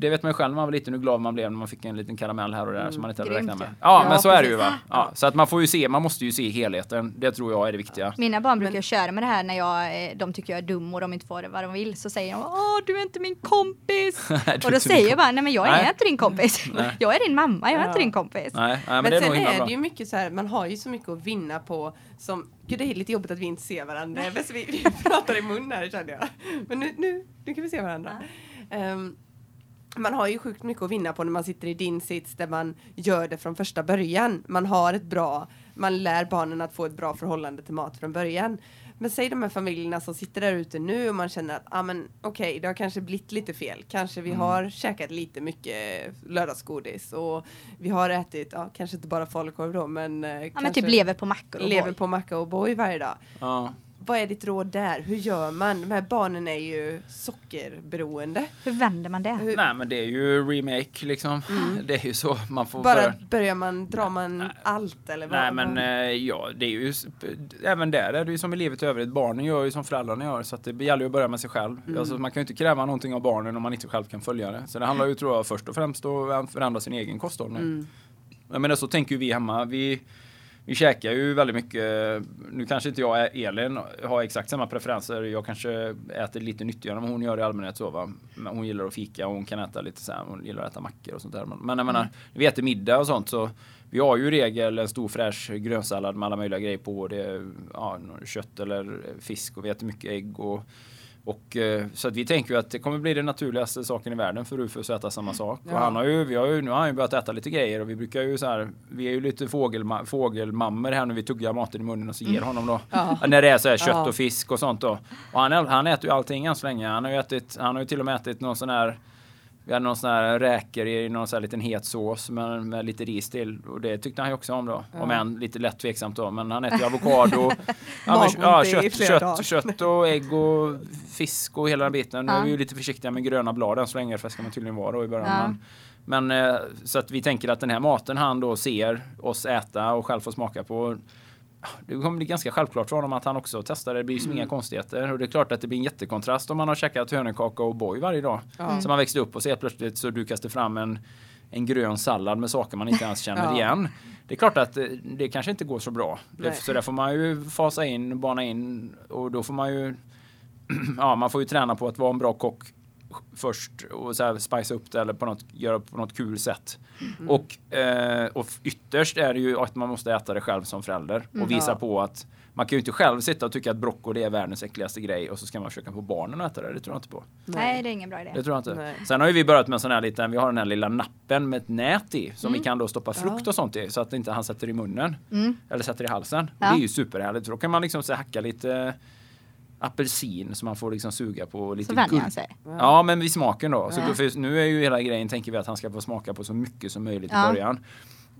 Det vet man ju själv när man var liten hur glad man blev när man fick en liten karamell här och där som man inte hade Grymt, räknat med. ja. Ja, men så är det ju precis. va. Ja, så att man får ju se, man måste ju se helheten. Det tror jag är det viktiga. Mina barn brukar Men- köra med det här när jag, eh, de tycker jag är dum och de inte får vad de vill. Så säger de Åh, du är inte min kompis. Är och inte då säger jag bara, nej men jag är Nej. inte din kompis. Jag är din mamma, jag är inte Ja. din kompis. Nej, nej men, Men, det är nog sen är det ju mycket så här, man har ju så mycket att vinna på som, gud det är lite jobbigt att vi inte ser varandra, vi, vi pratar i mun här kände jag. Men nu, nu, nu kan vi se varandra. Ehm, man har ju sjukt mycket att vinna på när man sitter i din sits där man gör det från första början. Man har ett bra, man lär barnen att få ett bra förhållande till mat från början. Men säg de här familjerna som sitter där ute nu och man känner att ah, men okej, det har kanske blivit lite fel. Kanske vi har käkat lite mycket lördagsgodis och vi har ätit, ja, kanske inte bara falukorv då, men, eh, Ja men typ lever på mackor och lever boy. på macka och boy varje dag. Ja. Vad är ditt råd där? Hur gör man? De här barnen är ju sockerberoende. Hur vänder man det? Hur, Nej men det är ju remake liksom. Det är ju så man får bara börja. börjar man, drar man allt eller vad? Nej men eh, ja, det är ju även där är det ju som i livet i övrigt. Barnen gör ju som föräldrarna gör så att det gäller ju att börja med sig själv. Mm. Alltså, man kan ju inte kräva någonting av barnen om man inte själv kan följa det. Så det handlar ju tror jag först och främst om att förändra sin egen kosthållning. Mm. Jag menar så tänker ju vi hemma. Vi, vi käkar ju väldigt mycket. Nu kanske inte jag, Elin, har exakt samma preferenser. Jag kanske äter lite nyttigare än hon gör i allmänhet. Så, va? Men hon gillar att fika och hon kan äta lite så här. Hon gillar att äta mackor och sånt där. Men, men jag menar, vi äter middag och sånt så vi har ju i regel en stor fräsch grönsallad med alla möjliga grejer på. Det ja, kött eller fisk och vi äter mycket ägg och och, eh, så att vi tänker ju att det kommer bli den naturligaste saken i världen för Rufus att äta samma sak. Ja. Och han har ju, vi har ju, nu har han ju börjat äta lite grejer och vi brukar ju så här, vi är ju lite fågelma, fågelmammor här när vi tuggar maten i munnen och så ger honom då. Ja. När det är så här kött Ja. och fisk och sånt då. Och han, han äter ju allting än så länge. Han har ju ätit, han har ju till och med ätit någon sån här vi hade någon sån här räkor i någon sån här liten het sås med, med lite ris till. Och det tyckte han ju också om då. Om än lite lätt tveksamt då. Men han äter ju avokado. ja, men, ja, kött, kött, kött och ägg och fisk och hela den biten. Nu är vi ju lite försiktiga med gröna blad än så länge. För det ska man tydligen vara då i början. Ja. Men, men eh, så att vi tänker att den här maten han då ser oss äta och själv får smaka på. Det kommer bli ganska självklart för honom att han också testar det. Blir som inga konstigheter. Och det är klart att det blir en jättekontrast om man har käkat hönökaka och boy varje dag. Ja. Så man växte upp och så helt plötsligt så dukas det fram en, en grön sallad med saker man inte ens känner Ja. igen. Det är klart att det, det kanske inte går så bra. Nej. så där får man ju fasa in, bana in och då får man ju Ja, man får ju träna på att vara en bra kock först och så här spicea upp det eller på något, göra på något kul sätt. Och, eh, och ytterst är det ju att man måste äta det själv som förälder och visa Ja. på att man kan ju inte själv sitta och tycka att broccoli är världens äckligaste grej och så ska man försöka få barnen att äta det. Det tror jag inte på. Nej, det är ingen bra idé. Det tror jag inte. Nej. Sen har ju vi börjat med en sån här liten, vi har den här lilla nappen med ett nät i som Mm. vi kan då stoppa frukt och sånt i så att inte han sätter i munnen. Eller sätter i halsen. Ja. Det är ju superhärligt för då kan man liksom så hacka lite apelsin som man får liksom suga på lite Så vänjer han sig. Ja men vid smaken då. Så för nu är ju hela grejen tänker vi att han ska få smaka på så mycket som möjligt Ja. i början.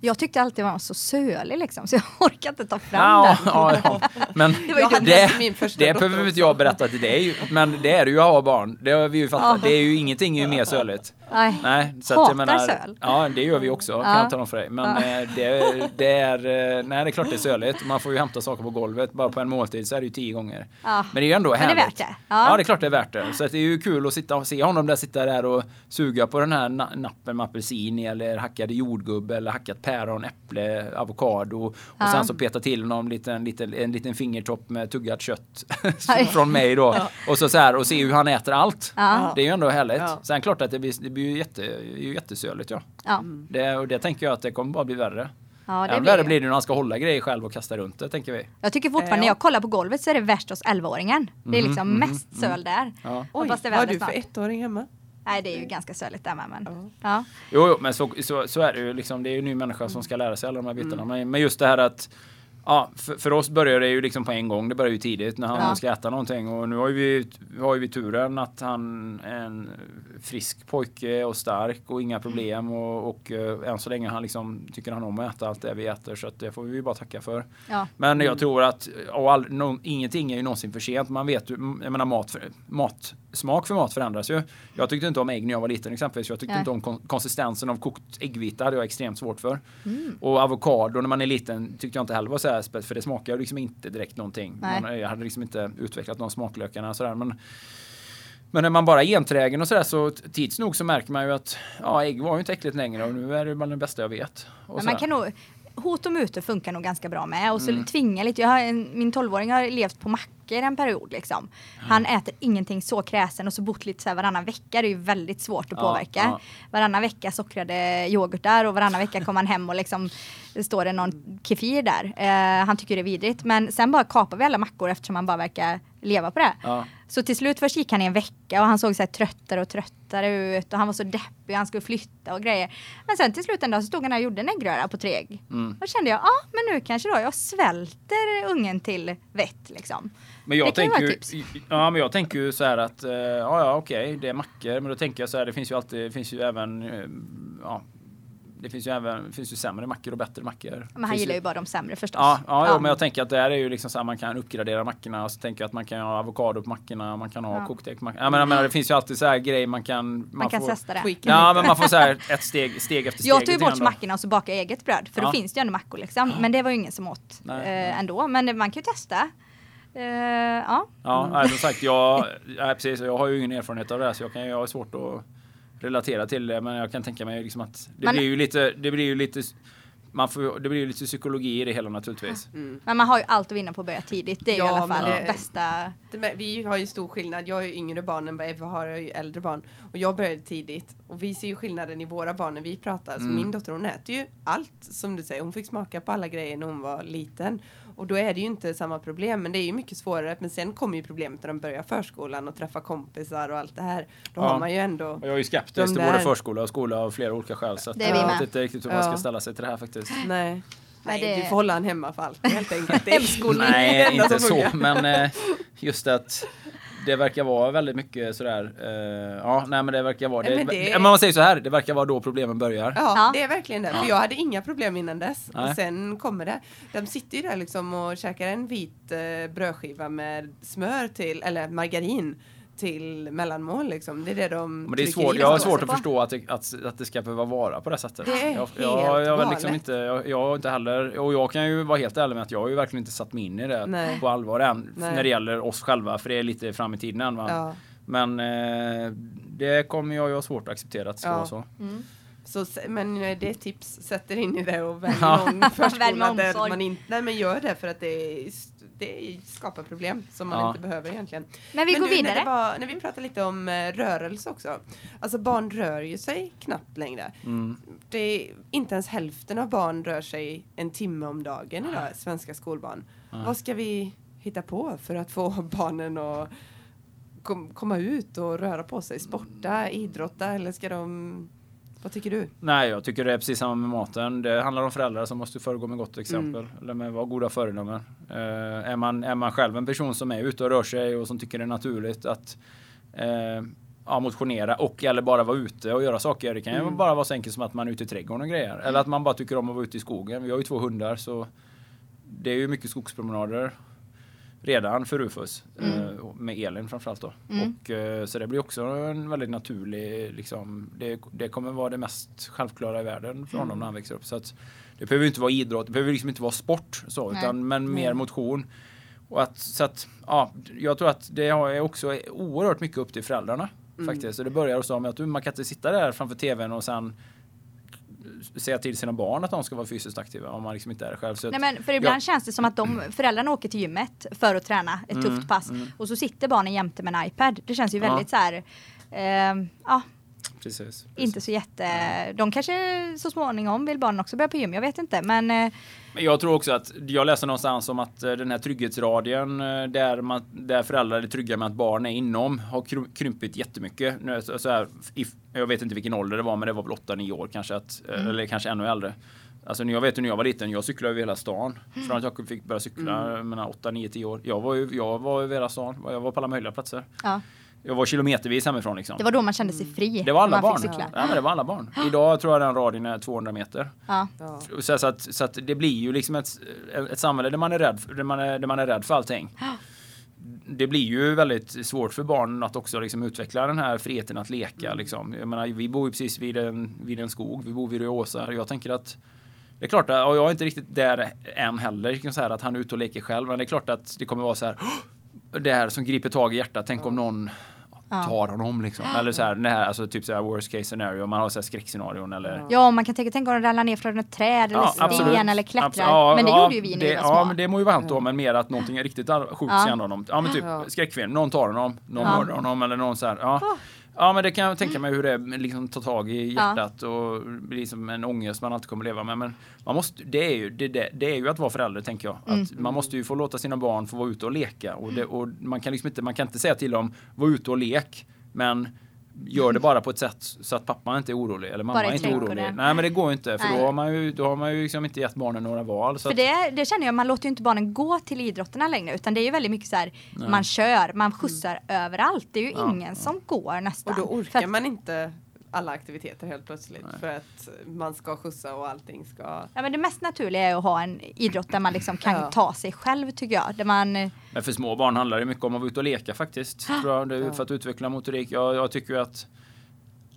Jag tyckte alltid han var så sölig liksom, så jag orkar inte ta fram Ja, den. ja, ja. Men Det var det, det behöver inte jag berätta till dig. Men det är det ju att ha barn. Det har vi ju fattat. Ja. Det är ju ingenting är ju mer söligt. Nej. Nej, så Hatar att jag menar, söl. Ja, det gör vi också kan Ja. jag tala om för dig. Men Ja. eh, det, det är, eh, nej det är klart det är söligt. Man får ju hämta saker på golvet. Bara på en måltid så är det ju tio gånger. Ja. Men det är ju ändå Men det är härligt. värt det. Ja. Ja. det är klart det är värt det. Så att det är ju kul att sitta och se honom där sitta där och suga på den här na- nappen med apelsin eller hackade jordgubb eller hackat päron, äpple, avokado och Ja. sen så peta till honom liten, liten, en liten fingertopp med tuggat kött från mig då. Och så, så här och se hur han äter allt. Ja. Det är ju ändå härligt. Ja. Sen klart att det blir, det blir ju, jätte, det är ju jättesöligt ja. Ja. Det, och det tänker jag att det kommer bara bli värre. Ja, det Än blir värre det. blir det när han ska hålla grejer själv och kasta runt det tänker vi. Jag tycker fortfarande när jag kollar på golvet så är det värst hos 11-åringen. Det är Mhm, liksom mhm, mest söl där. Ja. Oj, vad har du för ettåring hemma? Nej, det är ju ganska söligt där med. Men. Ja. Ja. Jo, jo men så, så, så är det ju. Liksom, det är ju en ny människa som ska lära sig alla de här bitarna. Men, men just det här att Ja, för, för oss börjar det ju liksom på en gång. Det börjar ju tidigt när han Ja. ska äta någonting. Och nu har ju vi, har ju vi turen att han är en frisk pojke och stark och inga problem. Och, och eh, än så länge han liksom, tycker han om att äta allt det vi äter. Så att det får vi ju bara tacka för. Ja. Men jag tror att och all, no, ingenting är ju någonsin för sent. Man vet ju, jag menar mat, mat, smak för mat förändras ju. Jag tyckte inte om ägg när jag var liten exempelvis. Jag tyckte Nej. inte om kon konsistensen av kokt äggvita. hade jag extremt svårt för. Mm. Och avokado när man är liten tyckte jag inte heller var så här för det smakar ju liksom inte direkt någonting. Man, jag hade liksom inte utvecklat de smaklökarna sådär. Men, men när man bara är enträgen och sådär så tids nog så märker man ju att ja, ägg var ju inte äckligt längre och nu är det bland det bästa jag vet. Man kan nog, hot och mutor funkar nog ganska bra med. Och så Mm. tvinga lite. Jag har en, min 12-åring har levt på mackor en period. Liksom. Han äter ingenting så kräsen och så bott lite så här varannan vecka. Det är ju väldigt svårt att Ja, påverka. ja. Varannan vecka sockrade yoghurtar och varannan vecka kommer han hem och liksom det står det någon kefir där. Eh, han tycker det är vidrigt. Men sen bara kapar vi alla mackor eftersom han bara verkar leva på det. Ja. Så till slut först gick han i en vecka och han såg så här tröttare och tröttare ut och han var så deppig och han skulle flytta och grejer. Men sen till slut en dag så stod han där och gjorde en äggröra på tre ägg. Mm. Då kände jag, ja men nu kanske då jag svälter ungen till vett liksom. Men jag Det tänker ju, ja, men jag tänker ju så här att, eh, ja, ja okej, det är mackor, men då tänker jag så här, det finns ju alltid, det finns ju även, eh, ja, det finns ju även, det finns ju sämre mackor och bättre mackor. Men han finns gillar ju bara de sämre förstås. Ja, ja, ja. men jag tänker att det här är ju liksom så här, man kan uppgradera mackorna och så tänker jag att man kan ha avokado på mackorna, man kan ha Ja. kokt ägg på mackorna. Jag menar, jag menar, det finns ju alltid så här grejer man kan, man, man kan får, testa det. Ja, men man får så här ett steg, steg efter steg. Jag tog ju bort mackorna och så bakade jag eget bröd för Ja. då finns det ju ändå mackor liksom. Men det var ju ingen som åt Nej. eh, ändå. Men man kan ju testa. Eh, ja. Ja, Mm. nej, som sagt, jag, nej, precis, jag har ju ingen erfarenhet av det här så jag, kan, jag har svårt att relatera till det. Men jag kan tänka mig liksom att det Men- blir ju lite, det blir ju lite, man får, det blir ju lite psykologi i det hela naturligtvis. Mm. Men man har ju allt att vinna på att börja tidigt. Det är ju i Ja, alla fall det- bästa. Det Vi har ju stor skillnad. Jag har ju yngre barn än vad Eva har, jag har ju äldre barn. Och jag började tidigt. Och vi ser ju skillnaden i våra barn när vi pratar. Så Mm. min dotter hon äter ju allt som du säger. Hon fick smaka på alla grejer när hon var liten. Och då är det ju inte samma problem. Men det är ju mycket svårare. Men sen kommer ju problemet när de börjar förskolan och träffar kompisar och allt det här. Då Ja. har man ju ändå jag är ju skeptisk till både förskola och skola av flera olika skäl. Så att Det är vi jag med. vet inte riktigt hur man ska ställa sig till det här faktiskt. Nej. Nej, det- du får hålla han hemma för allt helt enkelt. Hemskolning. Nej, inte så. Men eh, just att det verkar vara väldigt mycket sådär. Eh, ja, nej men det verkar vara. Det, det- men man säger så här, det verkar vara då problemen börjar. Ja, Ja. det är verkligen det. För jag hade inga problem innan dess. Nej. Och sen kommer det. De sitter ju där liksom och käkar en vit eh, brödskiva med smör till, eller margarin till mellanmål liksom. Det är det de Men det är svårt, jag har svårt att förstå att det, att, att det ska behöva vara på det sättet. Det är jag, helt jag, jag, liksom inte, jag, jag har inte heller, och jag kan ju vara helt ärlig med att jag har ju verkligen inte satt mig in i det Nej. på allvar än. Nej. När det gäller oss själva, för det är lite fram i tiden än. Ja. Men eh, det kommer jag ju ha svårt att acceptera att det ska Ja. vara så. Mm. Så, men eh, det är tips, sätter in i det och välj någon förskola där man inte, nej men gör det för att det är, det skapar problem som man Ja. inte behöver egentligen. Men vi går nu, När, vidare. det var, när vi pratade lite om eh, rörelse också. Alltså barn rör ju sig knappt längre. Mm. Det är, inte ens hälften av barn rör sig en timme om dagen idag, svenska skolbarn. Vad ska vi hitta på för att få barnen att kom, komma ut och röra på sig? Sporta, idrotta eller ska de... Vad tycker du? Nej, jag tycker det är precis samma med maten. Det handlar om föräldrar som måste föregå med gott exempel. Eller med vara goda föredömen. Eh, är, man, är man själv en person som är ute och rör sig och som tycker det är naturligt att eh, ja, motionera och eller bara vara ute och göra saker. Det kan ju bara vara så enkelt som att man är ute i trädgården och grejer. Eller att man bara tycker om att vara ute i skogen. Vi har ju två hundar så det är ju mycket skogspromenader redan för Rufus. Eh, med Elin framförallt då. Och, eh, så det blir också en väldigt naturlig, liksom, det, det kommer vara det mest självklara i världen för honom när han växer upp. Så att, det behöver inte vara idrott, det behöver liksom inte vara sport så, Nej. utan, men mer motion. Och att, så att, ja, jag tror att det är också oerhört mycket upp till föräldrarna. Faktiskt. Så det börjar också med att du, man kan inte sitta där framför tvn och sen säga till sina barn att de ska vara fysiskt aktiva om man liksom inte är det själv. Så Nej, men för ibland Ja. känns det som att de föräldrarna åker till gymmet för att träna ett tufft pass och så sitter barnen jämte med en iPad. Det känns ju Mm, Ja. väldigt så här. Eh, ja, precis, precis. inte så jätte. De kanske så småningom vill barnen också börja på gym. Jag vet inte, men eh, Men jag tror också att jag läste någonstans om att eh, den här trygghetsradien eh, där, man, där föräldrar är trygga med att barn är inom har kry- krympit jättemycket. Nu, så här, if, jag vet inte vilken ålder det var men det var väl 8-9 år kanske, att, eh, eller kanske ännu äldre. Alltså när jag vet när jag var liten, jag cyklade över hela stan. Från att jag fick börja cykla, mm. 8, 9, 10 år. Jag var ju jag var över hela stan, jag var på alla möjliga platser. ja, Jag var kilometervis hemifrån liksom. det var då man kände sig fri. Det var alla barn. Ja, men det var alla barn. Idag tror jag den radien är 200 meter. Ja. Så, så, att, så att det blir ju liksom ett, ett samhälle där man är rädd, där man är, där man är rädd för allting. Det blir ju väldigt svårt för barnen att också liksom utveckla den här friheten att leka. Liksom. Jag menar, vi bor ju precis vid en, vid en skog, vi bor vid Röåsar. Jag tänker att det är klart, att, och jag är inte riktigt där än heller, liksom så här, att han är ute och leker själv. Men det är klart att det kommer vara så här, det här som griper tag i hjärtat. Tänk om någon. Tar honom liksom. Eller så här, här, alltså typ så här worst case scenario, man har så här skräckscenarion eller Ja, man kan tänka, tänk om de ramlar ner från ett träd eller sten eller klättrar. Ja, men det ja, gjorde ju vi när det, vi var Ja, små. men det må ju vara hänt då, men mer att någonting är riktigt sjukt Ja. ja. händer honom. Ja, men typ Ja. skräckfilm. Någon tar honom, någon Ja. mördar honom eller någon så här. Ja. Ja, men det kan jag tänka mig hur det är, liksom ta tag i Ja. hjärtat och blir liksom en ångest man alltid kommer leva med. Men man måste, det, är ju, det, det, det är ju att vara förälder, tänker jag. Att Mm. Man måste ju få låta sina barn få vara ute och leka. Och, det, och man, kan liksom inte, man kan inte säga till dem, var ute och lek, men Gör det bara på ett sätt så att pappan inte är orolig eller mamma är inte orolig. det. Nej men det går ju inte för Nej. då har man ju, då har man ju liksom inte gett barnen några val. Så För att, det, det känner jag, man låter ju inte barnen gå till idrotterna längre utan det är ju väldigt mycket så här, man kör, man skjutsar överallt. Det är ju Ja, ingen som går nästan. Och då orkar att- man inte alla aktiviteter helt plötsligt för att man ska skjutsa och allting ska... Ja, men det mest naturliga är att ha en idrott där man liksom kan Ja. ta sig själv tycker jag. Där man, Men för små barn handlar det mycket om att vara ute och leka faktiskt. Tror jag. Är ju för att utveckla motorik. Jag, jag tycker ju att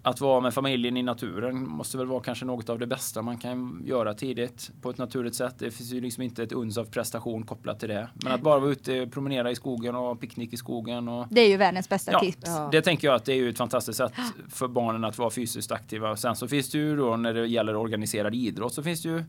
att vara med familjen i naturen måste väl vara kanske något av det bästa man kan göra tidigt på ett naturligt sätt. Det finns ju liksom inte ett uns av prestation kopplat till det. Men att bara vara ute, promenera i skogen och ha picknick i skogen. Och, det är ju världens bästa Ja, tips. Ja. det tänker jag att det är ju ett fantastiskt sätt för barnen att vara fysiskt aktiva. Sen så finns det ju då när det gäller organiserad idrott så finns det ju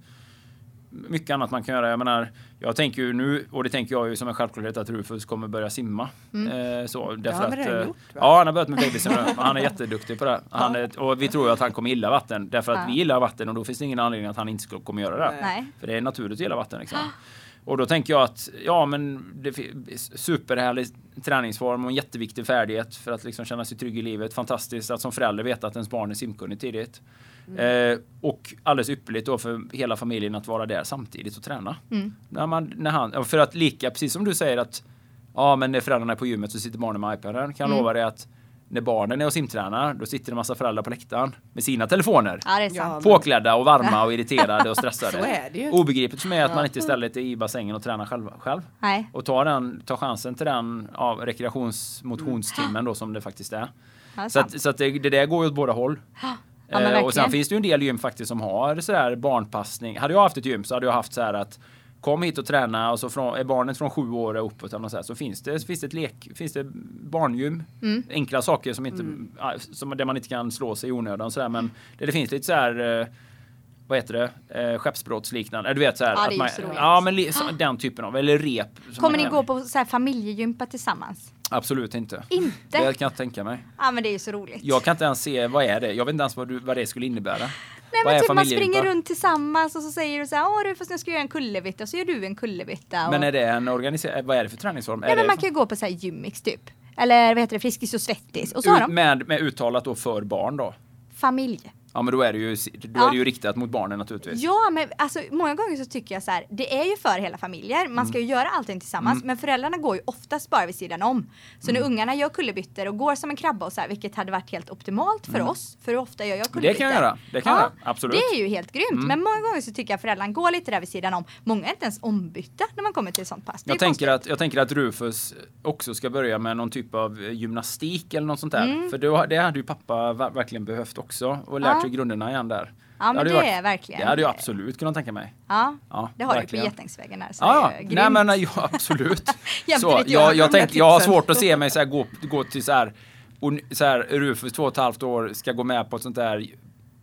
mycket annat man kan göra. Jag menar, jag tänker ju nu, och det tänker jag ju som en självklarhet, att Rufus kommer börja simma. Eh, så, därför har han att, eh, gjort, va? Ja, han har börjat med babysim nu. Han är jätteduktig på det. Han är, och vi tror ju att han kommer gilla vatten, därför att Ja. vi gillar vatten och då finns det ingen anledning att han inte skulle kommer göra det. Nej. För det är naturligt att gilla vatten. Liksom. Och då tänker jag att ja, men det är superhärlig träningsform och en jätteviktig färdighet för att liksom känna sig trygg i livet. Fantastiskt att som förälder veta att ens barn är simkunnig tidigt. Eh, och alldeles ypperligt då för hela familjen att vara där samtidigt och träna. Mm. När man, när han, för att lika, precis som du säger att ja, men när föräldrarna är på gymmet så sitter barnen med iPaden. Kan jag Mm. lova dig att när barnen är och simtränar, då sitter en massa föräldrar på läktaren med sina telefoner. Ja, det är Ja, sant. Påklädda och varma och irriterade och stressade. Så är det ju. Obegripligt för mig att man inte istället är i bassängen och tränar själv. själv. Nej. Och tar, den, tar chansen till den ja, rekreationsmotionstimmen då som det faktiskt är. Ja, det är Så, att, så att det, det där går ju åt båda håll. Ja, Eh, och sen finns det ju en del gym faktiskt som har sådär barnpassning. Hade jag haft ett gym så hade jag haft så här att Kom hit och träna och så från, är barnet från sju år och uppåt eller så, här, så finns det, finns det ett lek, finns det barngym. Mm. Enkla saker som inte, ja, som, där man inte kan slå sig i onödan sådär men där det finns lite så här eh, vad heter det, eh, skeppsbrottsliknande. Du vet så här. Ja, det att man, ja men li, så, den typen av, eller rep. Kommer ni gå på så här familjegympa tillsammans? Absolut inte. Inte? Det kan jag tänka mig. Ja men det är ju så roligt. Jag kan inte ens se, vad är det? Jag vet inte ens vad, du, vad det skulle innebära. Nej vad men typ man springer runt tillsammans och så säger du så här, åh du fast jag ska göra en kullerbytta och så gör du en kullerbytta. Och... Men är det en organiserad, vad är det för träningsform? Nej är men man kan ju gå på så här gymmix typ. Eller vad heter det, Friskis och Svettis. Och så har ut, de med, med uttalat då för barn då? familj. Ja men då är det ju, då Ja. är det ju riktat mot barnen naturligtvis. Ja men alltså många gånger så tycker jag så här, det är ju för hela familjer. Man ska ju Mm. göra allting tillsammans. Men föräldrarna går ju oftast bara vid sidan om. Så Mm. när ungarna gör kullerbyttor och går som en krabba och så här, vilket hade varit helt optimalt för oss. För hur ofta gör jag kullerbyttor? Mm. Det kan jag göra. Det kan jag göra. Absolut. Mm. Det är ju helt grymt. Men många gånger så tycker jag föräldrarna går lite där vid sidan om. Många är inte ens ombytta när man kommer till ett sånt pass. Jag tänker, konstigt. att, jag tänker att Rufus också ska börja med någon typ av gymnastik eller något sånt där. Mm. För det, det hade ju pappa ver- verkligen behövt också och lärt Sig grunderna igen där. Ja men hade det ju är verkligen. Det hade jag absolut kunnat tänka mig. Ja, Ja, det har verkligen. du på Getängsvägen där. Så Ja, det ja. nej men ja, absolut. Så, jag, jag, tänk, jag har svårt att se mig så här, gå, gå till så här, och, så här Rufus två och ett halvt år ska gå med på ett sånt där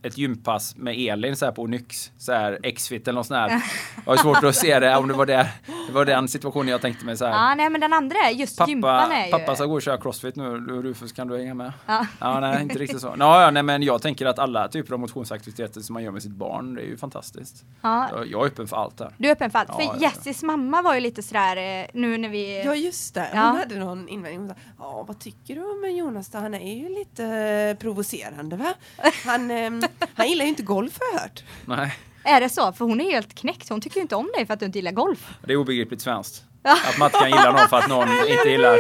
ett gympass med Elin så här på Onyx, så här X-fit eller något sånt där. Jag har svårt att se det om det var, det, det var den situationen jag tänkte mig så här. Ja, nej men den andra är just gympan Pappa, är ju... pappa ska gå och köra crossfit nu, Rufus kan du hänga med? Ja. Ja, nej, inte riktigt så. Ja, ja, nej, men jag tänker att alla typer av motionsaktiviteter som man gör med sitt barn, det är ju fantastiskt. Ja. Jag, jag är öppen för allt där. Du är öppen för allt. Ja, för ja, ja. Jessis mamma var ju lite sådär eh, nu när vi... Ja just det, hon Ja. hade någon invändning. Hon sa, Ja vad tycker du om Jonas då? Han är ju lite eh, provocerande va? Han, ehm, han gillar ju inte golf har jag hört. Nej, Är det så? För hon är helt knäckt. Hon tycker ju inte om dig för att du inte gillar golf. det är obegripligt svenskt. Att man inte kan gilla någon för att någon inte gillar...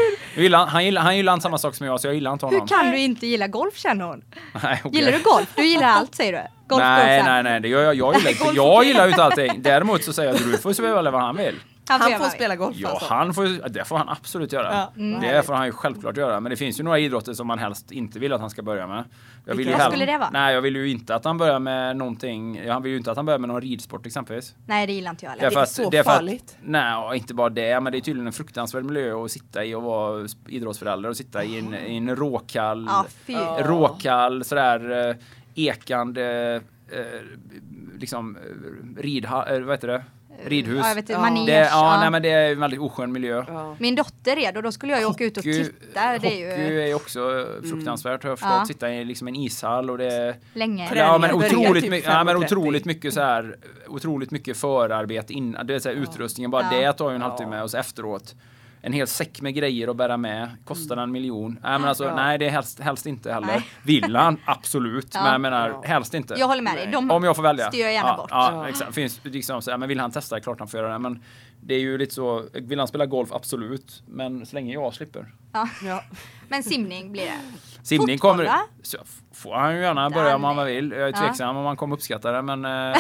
Han, gillar, han gillar inte samma sak som jag, så jag gillar inte Hur honom. kan du inte gilla golf känner hon? Nej, okej. Gillar du golf? Du gillar allt säger du? Golf, nej, golf, nej, nej, det gör jag. Jag gillar, jag ju inte allting. Däremot så säger jag att Rufus får välja vad han vill. Han, Han får spela golf Ja, alltså. han får, det får han absolut göra. Ja. Mm. Det får han ju självklart göra. Men det finns ju några idrotter som man helst inte vill att han ska börja med. Jag vill ju Vilka skulle det vara? Nej, jag vill ju inte att han börjar med någonting. Han vill ju inte att han börjar med någon ridsport exempelvis. Nej, det gillar inte jag heller. Därför är att- så det är för att- farligt. Nej, och inte bara det. Men det är tydligen en fruktansvärd miljö att sitta i och vara idrottsförälder och sitta i en, i en råkall. Ja. råkall sådär eh, ekande eh, liksom eh, ridha, vad heter det? Ridhus. Ja, jag vet Ja. manege. Det, ja, ja. nej men det är en väldigt oskön miljö. Ja. Min dotter är då, då skulle jag ju åka ut och Hockey- titta. Det är ju Hockey är också fruktansvärt har jag förstått. Ja. Sitta i liksom en ishall och det är länge. Ja men otroligt, typ mycket, ja, men 5.30. otroligt mycket så här Otroligt mycket förarbete innan, det är så här utrustningen, bara Ja. det tar ju en Ja. halvtimme och så efteråt en hel säck med grejer att bära med, kostar en miljon. Nej men alltså, Ja. nej det är helst, helst inte heller. Nej. Vill han? Absolut. Ja. Men jag menar, Ja. helst inte. Jag håller med dig. De Om jag får välja. styr jag gärna ja, bort. Ja, Ja. exakt. Finns liksom så här, men vill han testa, klart han får göra det. Men det är ju lite så, vill han spela golf, absolut. Men så länge jag slipper. Ja. Ja. Men simning blir det. Simning kommer... Så får han ju gärna börja om han vill. Jag är Ja. tveksam om han kommer uppskatta det men... eh,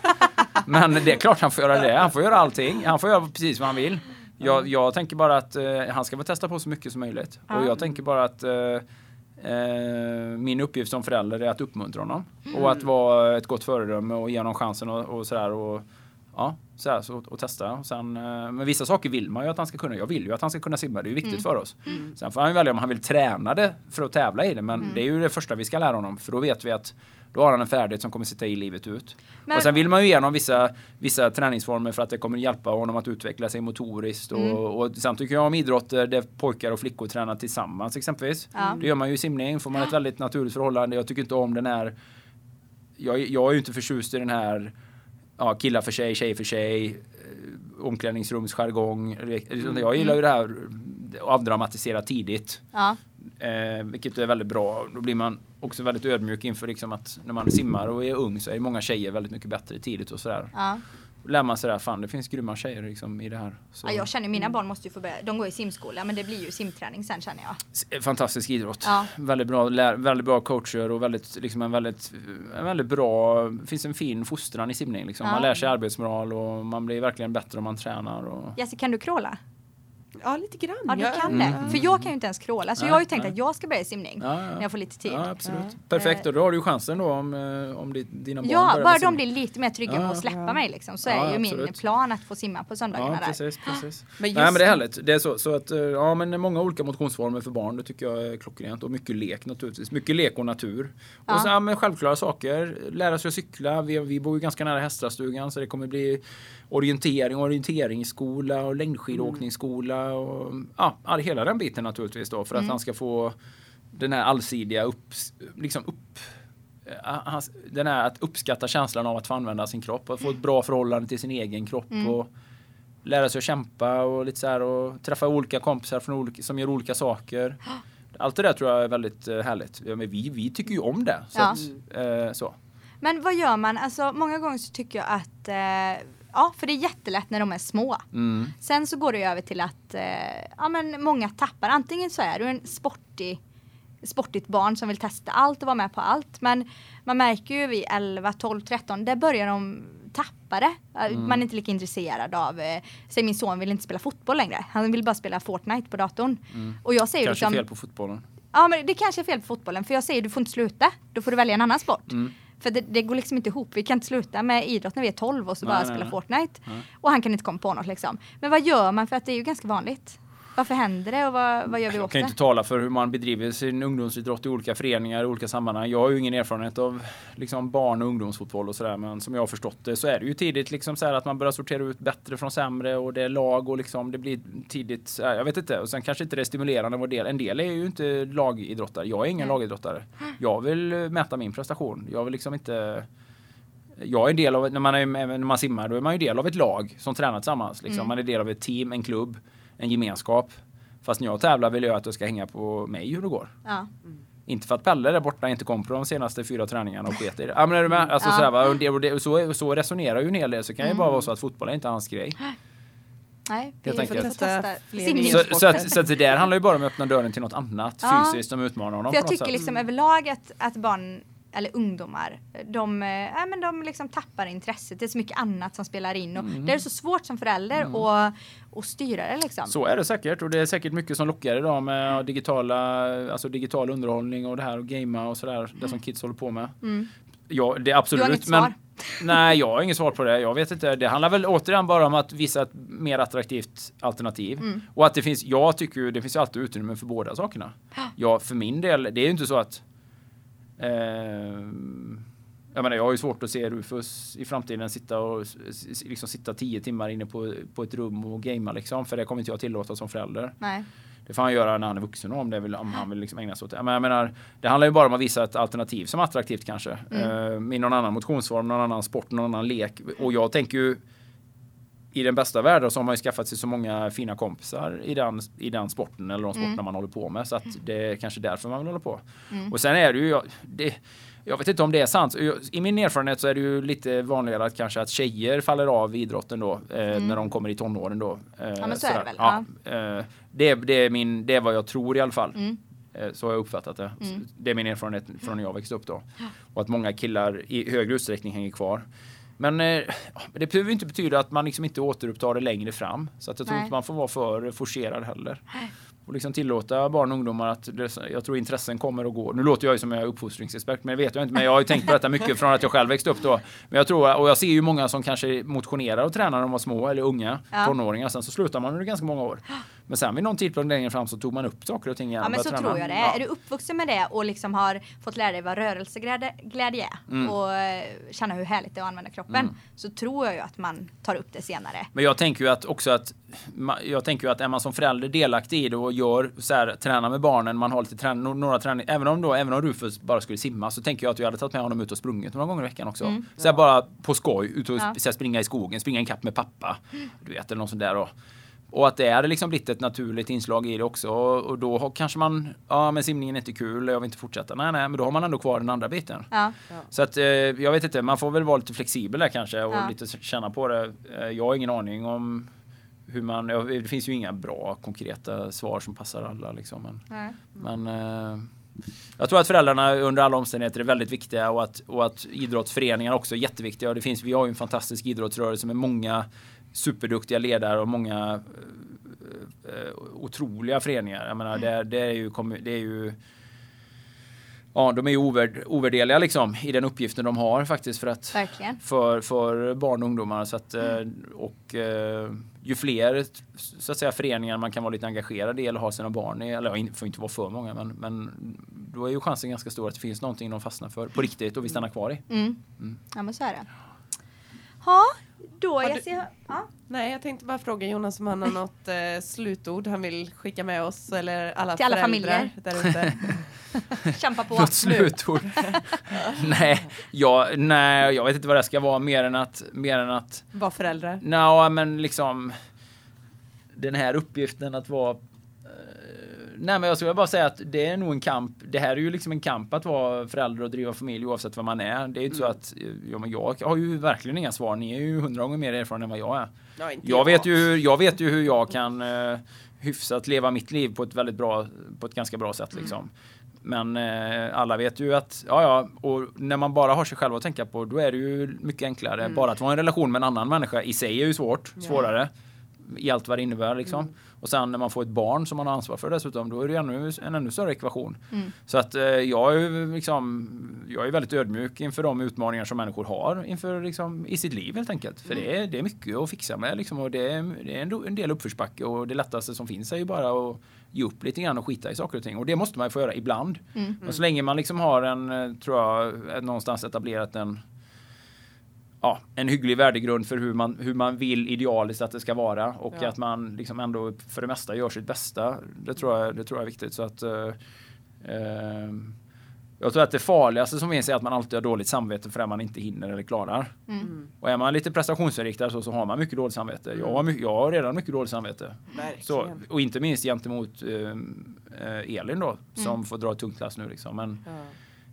men det är klart han får göra det. Han får göra allting. Han får göra precis vad han vill. Jag, jag tänker bara att eh, han ska få testa på så mycket som möjligt. Ja. Och jag tänker bara att eh, eh, min uppgift som förälder är att uppmuntra honom. Och att vara ett gott föredöme och ge honom chansen och, och sådär. Och, ja, sådär, så, och testa. Och sen, eh, men vissa saker vill man ju att han ska kunna. Jag vill ju att han ska kunna simma. Det är ju viktigt för oss. Sen får han välja om han vill träna det för att tävla i det. Men det är ju det första vi ska lära honom. För då vet vi att då har han en färdighet som kommer sitta i livet ut. Men- och sen vill man ju ge honom vissa, vissa träningsformer för att det kommer hjälpa honom att utveckla sig motoriskt. Och, Mm. och sen tycker jag om idrotter där pojkar och flickor tränar tillsammans exempelvis. Ja. Det gör man ju i simning, får man ett väldigt naturligt förhållande. Jag tycker inte om den här jag, jag är ju inte förtjust i den här ja, killar för sig, tjej för sig, eh, omklädningsrumsjargong. Mm. Jag gillar ju det här avdramatisera tidigt. Ja. Eh, vilket är väldigt bra. Då blir man också väldigt ödmjuk inför liksom att när man simmar och är ung så är många tjejer väldigt mycket bättre tidigt och sådär. Ja. Lär man sig där, fan det finns grymma tjejer liksom i det här. Så, Ja, jag känner mina barn måste ju få börja. De går i simskola men det blir ju simträning sen känner jag. S- Fantastisk idrott. Ja. Väldigt, bra, lär, väldigt bra coacher och väldigt, liksom en väldigt, en väldigt bra, finns en fin fostran i simning. Liksom. Ja. Man lär sig arbetsmoral och man blir verkligen bättre om man tränar. Och... Jessica kan du crawla? Ja, lite grann. Ja, du kan Mm. det. För jag kan ju inte ens crawla. Så Nej, jag har ju tänkt nej. att jag ska börja simning Ja, ja. när jag får lite tid. Ja, absolut. Ja. Perfekt, och då har du ju chansen då om, eh, om di- dina barn Ja, bara med de blir lite mer trygga på att släppa Ja. mig liksom, så Ja, är ju min plan att få simma på söndagarna Ja, där. precis, precis. Men Nej men det är härligt. Det är så, så att, eh, ja men många olika motionsformer för barn, det tycker jag är klockrent. Och mycket lek naturligtvis. Mycket lek och natur. Ja. Och så, ja, men självklara saker. Lära sig att cykla. Vi, vi bor ju ganska nära Hästrastugan så det kommer bli orientering, orienteringsskola och längdskidåkningsskola och ja, hela den biten naturligtvis då för att Mm. han ska få den här allsidiga upp, liksom upp eh, den här att uppskatta känslan av att få använda sin kropp och få ett bra förhållande till sin egen kropp Mm. och lära sig att kämpa och lite så här och träffa olika kompisar från olika, som gör olika saker. Allt det där tror jag är väldigt eh, härligt. Ja, men vi, vi tycker ju om det. Så. Ja. Att, eh, så. Men vad gör man? Alltså många gånger så tycker jag att eh, Ja, för det är jättelätt när de är små. Mm. Sen så går det över till att eh, ja, men många tappar. Antingen så är du en sportig, sportigt barn som vill testa allt och vara med på allt. Men man märker ju vid 11, 12, 13, där börjar de tappa det. Mm. Man är inte lika intresserad av, eh, säg min son vill inte spela fotboll längre. Han vill bara spela Fortnite på datorn. Och jag säger Mm. Kanske liksom, fel på fotbollen. Ja men det kanske är fel på fotbollen för jag säger du får inte sluta. Då får du välja en annan sport. Mm. För det, det går liksom inte ihop. Vi kan inte sluta med idrott när vi är 12 och så Nej, bara nej, spela nej. Fortnite. Och han kan inte komma på något liksom. Men vad gör man för att det är ju ganska vanligt? Varför händer det och vad, vad gör vi Jag åt kan det? inte tala för hur man bedriver sin ungdomsidrott i olika föreningar i olika sammanhang. Jag har ju ingen erfarenhet av liksom barn och ungdomsfotboll och sådär. Men som jag har förstått det så är det ju tidigt liksom så att man börjar sortera ut bättre från sämre och det är lag och liksom det blir tidigt. Jag vet inte. Och sen kanske inte det är stimulerande. Vad del. En del är ju inte lagidrottare. Jag är ingen Nej. lagidrottare. Jag vill eh, mäta min prestation. Jag vill liksom inte jag är en del av, när man, är, när man simmar, då är man ju del av ett lag som tränar tillsammans. Liksom. Mm. Man är del av ett team, en klubb, en gemenskap. Fast när jag tävlar vill jag att det ska hänga på mig hur det går. Ja. Inte för att Pelle där borta inte kom på de senaste fyra träningarna och sket i det. Ja men är du med? Alltså, Ja. så, här, va? Och det, och det, och så, så resonerar ju en hel del. Så kan det ju Mm. bara vara så att fotboll är inte hans grej. Nej, vi får testa Testa fler Så, så, att, så att det där handlar ju bara om att öppna dörren till något annat Ja. fysiskt som utmanar honom För jag tycker liksom överlag att, att barn eller ungdomar, de, ja, men de liksom tappar intresset. Det är så mycket annat som spelar in och det är så svårt som förälder att, att styra det liksom. Mm. Så är det säkert och det är säkert mycket som lockar idag med digitala, alltså digital underhållning och det här och gamea och sådär. Det som kids håller på med. Mm. Ja, det är Du absolut. har inget men, svar? Nej, jag har inget svar på det. Jag vet inte. Det handlar väl återigen bara om att visa ett mer attraktivt alternativ. Mm. Och att det finns, jag tycker ju det finns alltid utrymme för båda sakerna. Ja, för min del, det är ju inte så att jag menar, jag har ju svårt att se Rufus i framtiden sitta och liksom sitta tio timmar inne på, på ett rum och gamea liksom. För det kommer inte jag tillåta som förälder. Nej. Det får han göra när han är vuxen om, det vill, om han vill liksom ägna sig åt det. Men jag menar, det handlar ju bara om att visa ett alternativ som är attraktivt kanske. Mm. Eh, I någon annan motionsform, någon annan sport, någon annan lek. Och jag tänker ju i den bästa världen så har man ju skaffat sig så många fina kompisar i den, i den sporten eller de sporterna Mm. man håller på med. Så att det är kanske därför man vill hålla på. Mm. Och sen är det ju, det, jag vet inte om det är sant. I min erfarenhet så är det ju lite vanligare att kanske att tjejer faller av idrotten då eh, när de kommer i tonåren då. Eh, Mm. men så är det sådär. väl, Ja, eh, det, det, är min, det är vad jag tror i alla fall. Mm. Eh, Så har jag uppfattat det. Mm. Det är min erfarenhet från när jag växte upp då. Och att många killar i högre utsträckning hänger kvar. Men eh, det behöver inte betyda att man liksom inte återupptar det längre fram. Så att jag tror Nej. inte man får vara för forcerad heller. Och liksom tillåta barn och ungdomar att jag tror intressen kommer och går. Nu låter jag ju som jag är uppfostringsexpert, men det vet jag inte. Men jag har ju tänkt på detta mycket från att jag själv växte upp då. Men jag tror, och jag ser ju många som kanske motionerar och tränar när de var små eller unga, Ja. tonåringar. Sen så slutar man under ganska många år. Men sen vid någon tidpunkt längre fram så tog man upp saker och ting igen. Ja men och så började tror träna. jag det. Ja. Är du uppvuxen med det och liksom har fått lära dig vad rörelseglädje glädje är Mm. och eh, känna hur härligt det är att använda kroppen så tror jag ju att man tar upp det senare. Men jag tänker ju att också att jag tänker ju att är man som förälder delaktig i det och gör så här, tränar med barnen, man har lite trän några träning, även om då, även om Rufus bara skulle simma så tänker jag att jag hade tagit med honom ut och sprungit några gånger i veckan också. Mm. Så här, bara på skoj, ut och Ja. springa i skogen, springa en kapp med pappa. Du vet, eller något sånt där då. Och att det är liksom blivit ett naturligt inslag i det också. Och, då har, kanske man, ja men simningen är inte kul, jag vill inte fortsätta. Nej, nej, men då har man ändå kvar den andra biten. Ja. Så att eh, jag vet inte, man får väl vara lite flexibel där kanske och Ja. lite känna på det. Eh, jag har ingen aning om hur man, ja, det finns ju inga bra konkreta svar som passar alla liksom. Men, Nej. men eh, jag tror att föräldrarna under alla omständigheter är väldigt viktiga och att, och att idrottsföreningar också är jätteviktiga. Och det finns, vi har ju en fantastisk idrottsrörelse med många superduktiga ledare och många eh, otroliga föreningar. Jag menar, det, det är ju, det är ju Ja, de är ju ovärd, ovärderliga liksom i den uppgiften de har faktiskt för att Verkligen. för, för barn och ungdomar. Så att, eh, och eh, ju fler så att säga, föreningar man kan vara lite engagerad i eller ha sina barn i, eller in- får inte vara för många, men, men då är ju chansen ganska stor att det finns någonting de fastnar för på riktigt och vill stanna kvar i. Mm. Mm. Ja men så är det. Ja, då jag du- ser... Ja. Nej, jag tänkte bara fråga Jonas om han har något eh, slutord han vill skicka med oss eller alla Till alla där ute. Kämpa på. Något slutord? nej, jag, nej, jag vet inte vad det ska vara mer än att, mer än att Var föräldrar. Nå, men liksom den här uppgiften att vara Nej men jag skulle bara säga att det är nog en kamp. Det här är ju liksom en kamp att vara förälder och driva familj oavsett vad man är. Det är ju inte så att eh, ja, men jag har ju verkligen inga svar. Ni är ju hundra gånger mer erfaren än vad jag är. Ja, inte Jag vet ju, jag vet ju hur jag kan uh, hyfsat leva mitt liv på ett väldigt bra, på ett ganska bra sätt liksom. Men eh, alla vet ju att, ja ja, och när man bara har sig själv att tänka på, då är det ju mycket enklare. Bara att vara i en relation med en annan människa i sig är ju svårt, svårare. I allt vad det innebär liksom. Och sen när man får ett barn som man har ansvar för dessutom, då är det ännu, en ännu större ekvation. Mm. Så att eh, jag är liksom, jag är väldigt ödmjuk inför de utmaningar som människor har inför liksom, i sitt liv helt enkelt. För det, är, det är mycket att fixa med liksom, och det är, det är en, en del uppförsbacke och det lättaste som finns är ju bara att ge upp lite grann och skita i saker och ting. Och det måste man ju få göra ibland. Mm. Och så länge man liksom har en, eh, tror jag, eh, någonstans etablerat en Ja, en hygglig värdegrund för hur man, hur man vill idealiskt att det ska vara och Ja. att man liksom ändå för det mesta gör sitt bästa. Det tror jag, det tror jag är viktigt. Så att, eh, eh, jag tror att det farligaste som finns är att man alltid har dåligt samvete för det man inte hinner eller klarar. Mm. Och är man lite prestationsinriktad så, så har man mycket dåligt samvete. Jag, har, jag har redan mycket dåligt samvete. Så, och inte minst gentemot eh, eh, Elin då, som får dra ett tungt lass nu. Liksom. Men, Ja.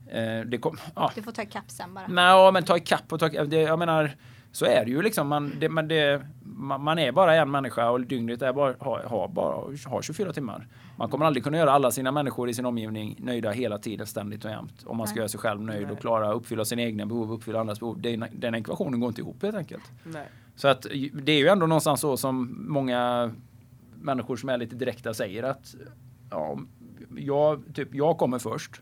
Eh, det kom, ja, Du får ta ikapp sen bara. Nej, men ta ikapp och ta det, Jag menar, så är det ju liksom. Man, det, men det, man, man är bara en människa och dygnet är bara, har, har, bara, har 24 timmar. Man kommer aldrig kunna göra alla sina människor i sin omgivning nöjda hela tiden, ständigt och jämt. Om man ska Nej. göra sig själv nöjd och klara uppfylla sina egna behov och uppfylla andras behov. Den, den ekvationen går inte ihop helt enkelt. Nej. Så att det är ju ändå någonstans så som många människor som är lite direkta säger att ja, jag, typ, jag kommer först.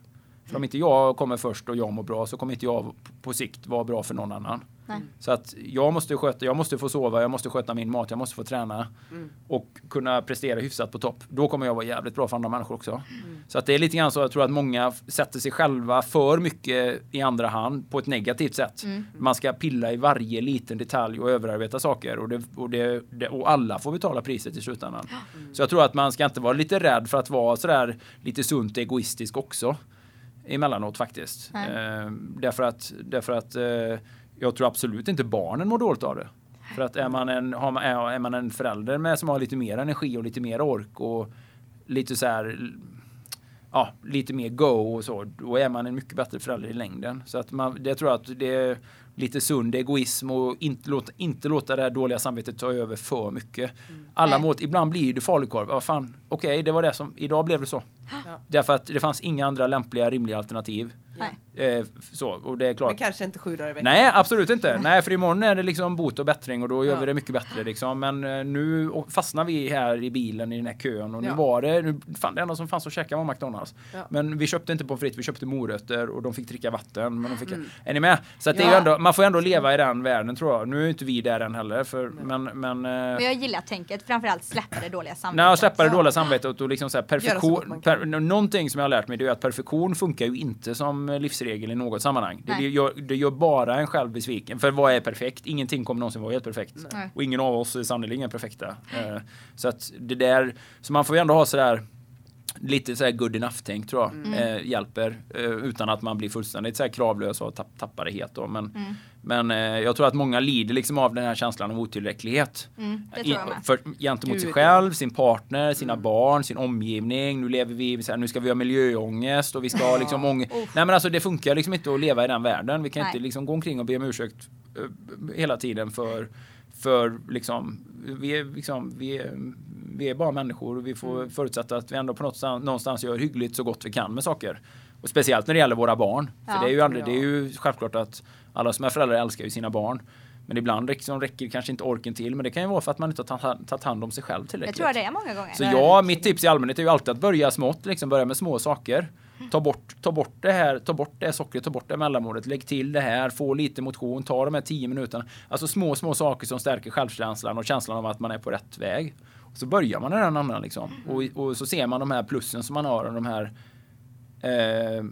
För om inte jag kommer först och jag mår bra så kommer inte jag på sikt vara bra för någon annan. Nej. Så att jag måste sköta, jag måste få sova, jag måste sköta min mat, jag måste få träna Mm. och kunna prestera hyfsat på topp. Då kommer jag vara jävligt bra för andra människor också. Så att det är lite grann så jag tror att många sätter sig själva för mycket i andra hand på ett negativt sätt. Mm. Man ska pilla i varje liten detalj och överarbeta saker och, det, och, det, det, och alla får betala priset i slutändan. Så jag tror att man ska inte vara lite rädd för att vara sådär lite sunt egoistisk också. Emellanåt faktiskt. Eh, därför att, därför att eh, jag tror absolut inte barnen mår dåligt av det. För att är man en, har man, är, man en förälder med, som har lite mer energi och lite mer ork och lite så här ja, lite mer go och så, då är man en mycket bättre förälder i längden. Så att man, det tror jag att det är lite sund egoism och inte låta, inte låta det här dåliga samvetet ta över för mycket. Alla Nej. mot, ibland blir det falukorv. Ja, fan, okej, det var det som, idag blev det så. Ja. Därför att det fanns inga andra lämpliga, rimliga alternativ. Nej. Eh, så, och det är klart. Men kanske inte sju dagar i veckan. Nej, absolut inte. Nej, för imorgon är det liksom bot och bättring och då gör Ja. vi det mycket bättre liksom. Men eh, nu fastnar vi här i bilen i den här kön och nu Ja. var det, nu, fan det enda som fanns att käka var McDonalds. Ja. Men vi köpte inte pommes frites, vi köpte morötter och de fick dricka vatten. Men de fick, Mm. Är ni med? Så att det är ju Ja. ändå, man får ändå leva i den världen tror jag. Nu är inte vi där än heller, för, men, men eh, Men jag gillar tänket, framförallt släppa det dåliga samvetet. Nej, släppa det Ja. dåliga samvetet och liksom så här så perfektion. kan. Per, någonting som jag har lärt mig det är att perfektion funkar ju inte som livsregel i något sammanhang. Det, gör, det gör bara en själv besviken. För vad är perfekt? Ingenting kommer någonsin vara helt perfekt. Nej. Och ingen av oss är sannerligen perfekta. Eh, så att det där, så man får ju ändå ha sådär lite sådär good enough-tänk tror jag Mm. eh, hjälper. Eh, utan att man blir fullständigt så här kravlös och tapp, tappar det helt då. Men, Mm. Men eh, jag tror att många lider liksom av den här känslan av otillräcklighet. Mm, I- för, gentemot sig Gud, själv, sin partner, sina barn, sin omgivning. Nu lever vi, så här, nu ska vi ha miljöångest och vi ska ha liksom ång... Nej men alltså det funkar liksom inte att leva i den världen. Vi kan Nej. inte liksom gå omkring och be om ursäkt eh, hela tiden för, för liksom, vi är liksom, vi är, vi är bara människor och vi får Mm. förutsätta att vi ändå på något stans, någonstans gör hyggligt så gott vi kan med saker. Och speciellt när det gäller våra barn. För Ja. det är ju aldrig, Ja. det är ju självklart att alla som är föräldrar älskar ju sina barn. Men ibland liksom räcker kanske inte orken till. Men det kan ju vara för att man inte har tagit- hand om sig själv tillräckligt. tror jag det är många gånger. Så ja, mitt tips i allmänhet är ju alltid att börja smått, liksom börja med små saker. Ta bort, ta bort det här, ta bort det här sockret, ta bort det här mellanmålet, lägg till det här, få lite motion, ta de här 10 minuterna. Alltså små, små saker som stärker självkänslan och känslan av att man är på rätt väg. Så börjar man i den andra liksom. Och, och så ser man de här plussen som man har och de här eh,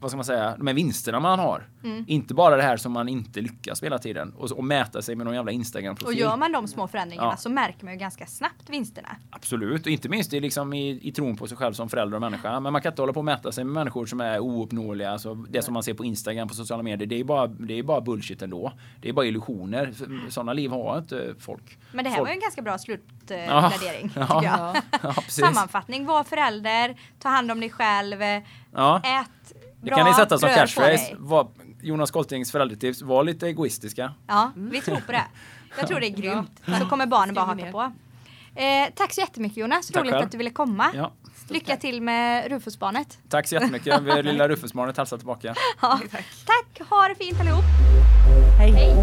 vad ska man säga, de här vinsterna man har. Mm. Inte bara det här som man inte lyckas hela tiden och, så- och mäta sig med någon jävla Och Instagram-profil. gör man de små förändringarna Ja. så märker man ju ganska snabbt vinsterna. Absolut, och inte minst i, liksom i, i tron på sig själv som förälder och människa. Men man kan inte hålla på och mäta sig med människor som är ouppnåeliga. Alltså det som man ser på Instagram, på sociala medier, det är bara, det är bara bullshit ändå. Det är bara illusioner. Sådana liv har inte folk. Men det här folk. var ju en ganska bra slutplädering Ja. Ja. Sammanfattning, var förälder, ta hand om dig själv, ät det kan ni sätta som catchphrase. Jonas Koltings föräldratips, var lite egoistiska. Ja, vi tror på det. Jag tror det är grymt. Så kommer barnen bara haka på. Eh, tack så jättemycket Jonas, Tack roligt själv. att du ville komma. Ja. Lycka till med Rufusbarnet. Tack så jättemycket. Vi lilla Rufusbarnet hälsar tillbaka. Ja. Tack, ha det fint allihop. Hej. Hej.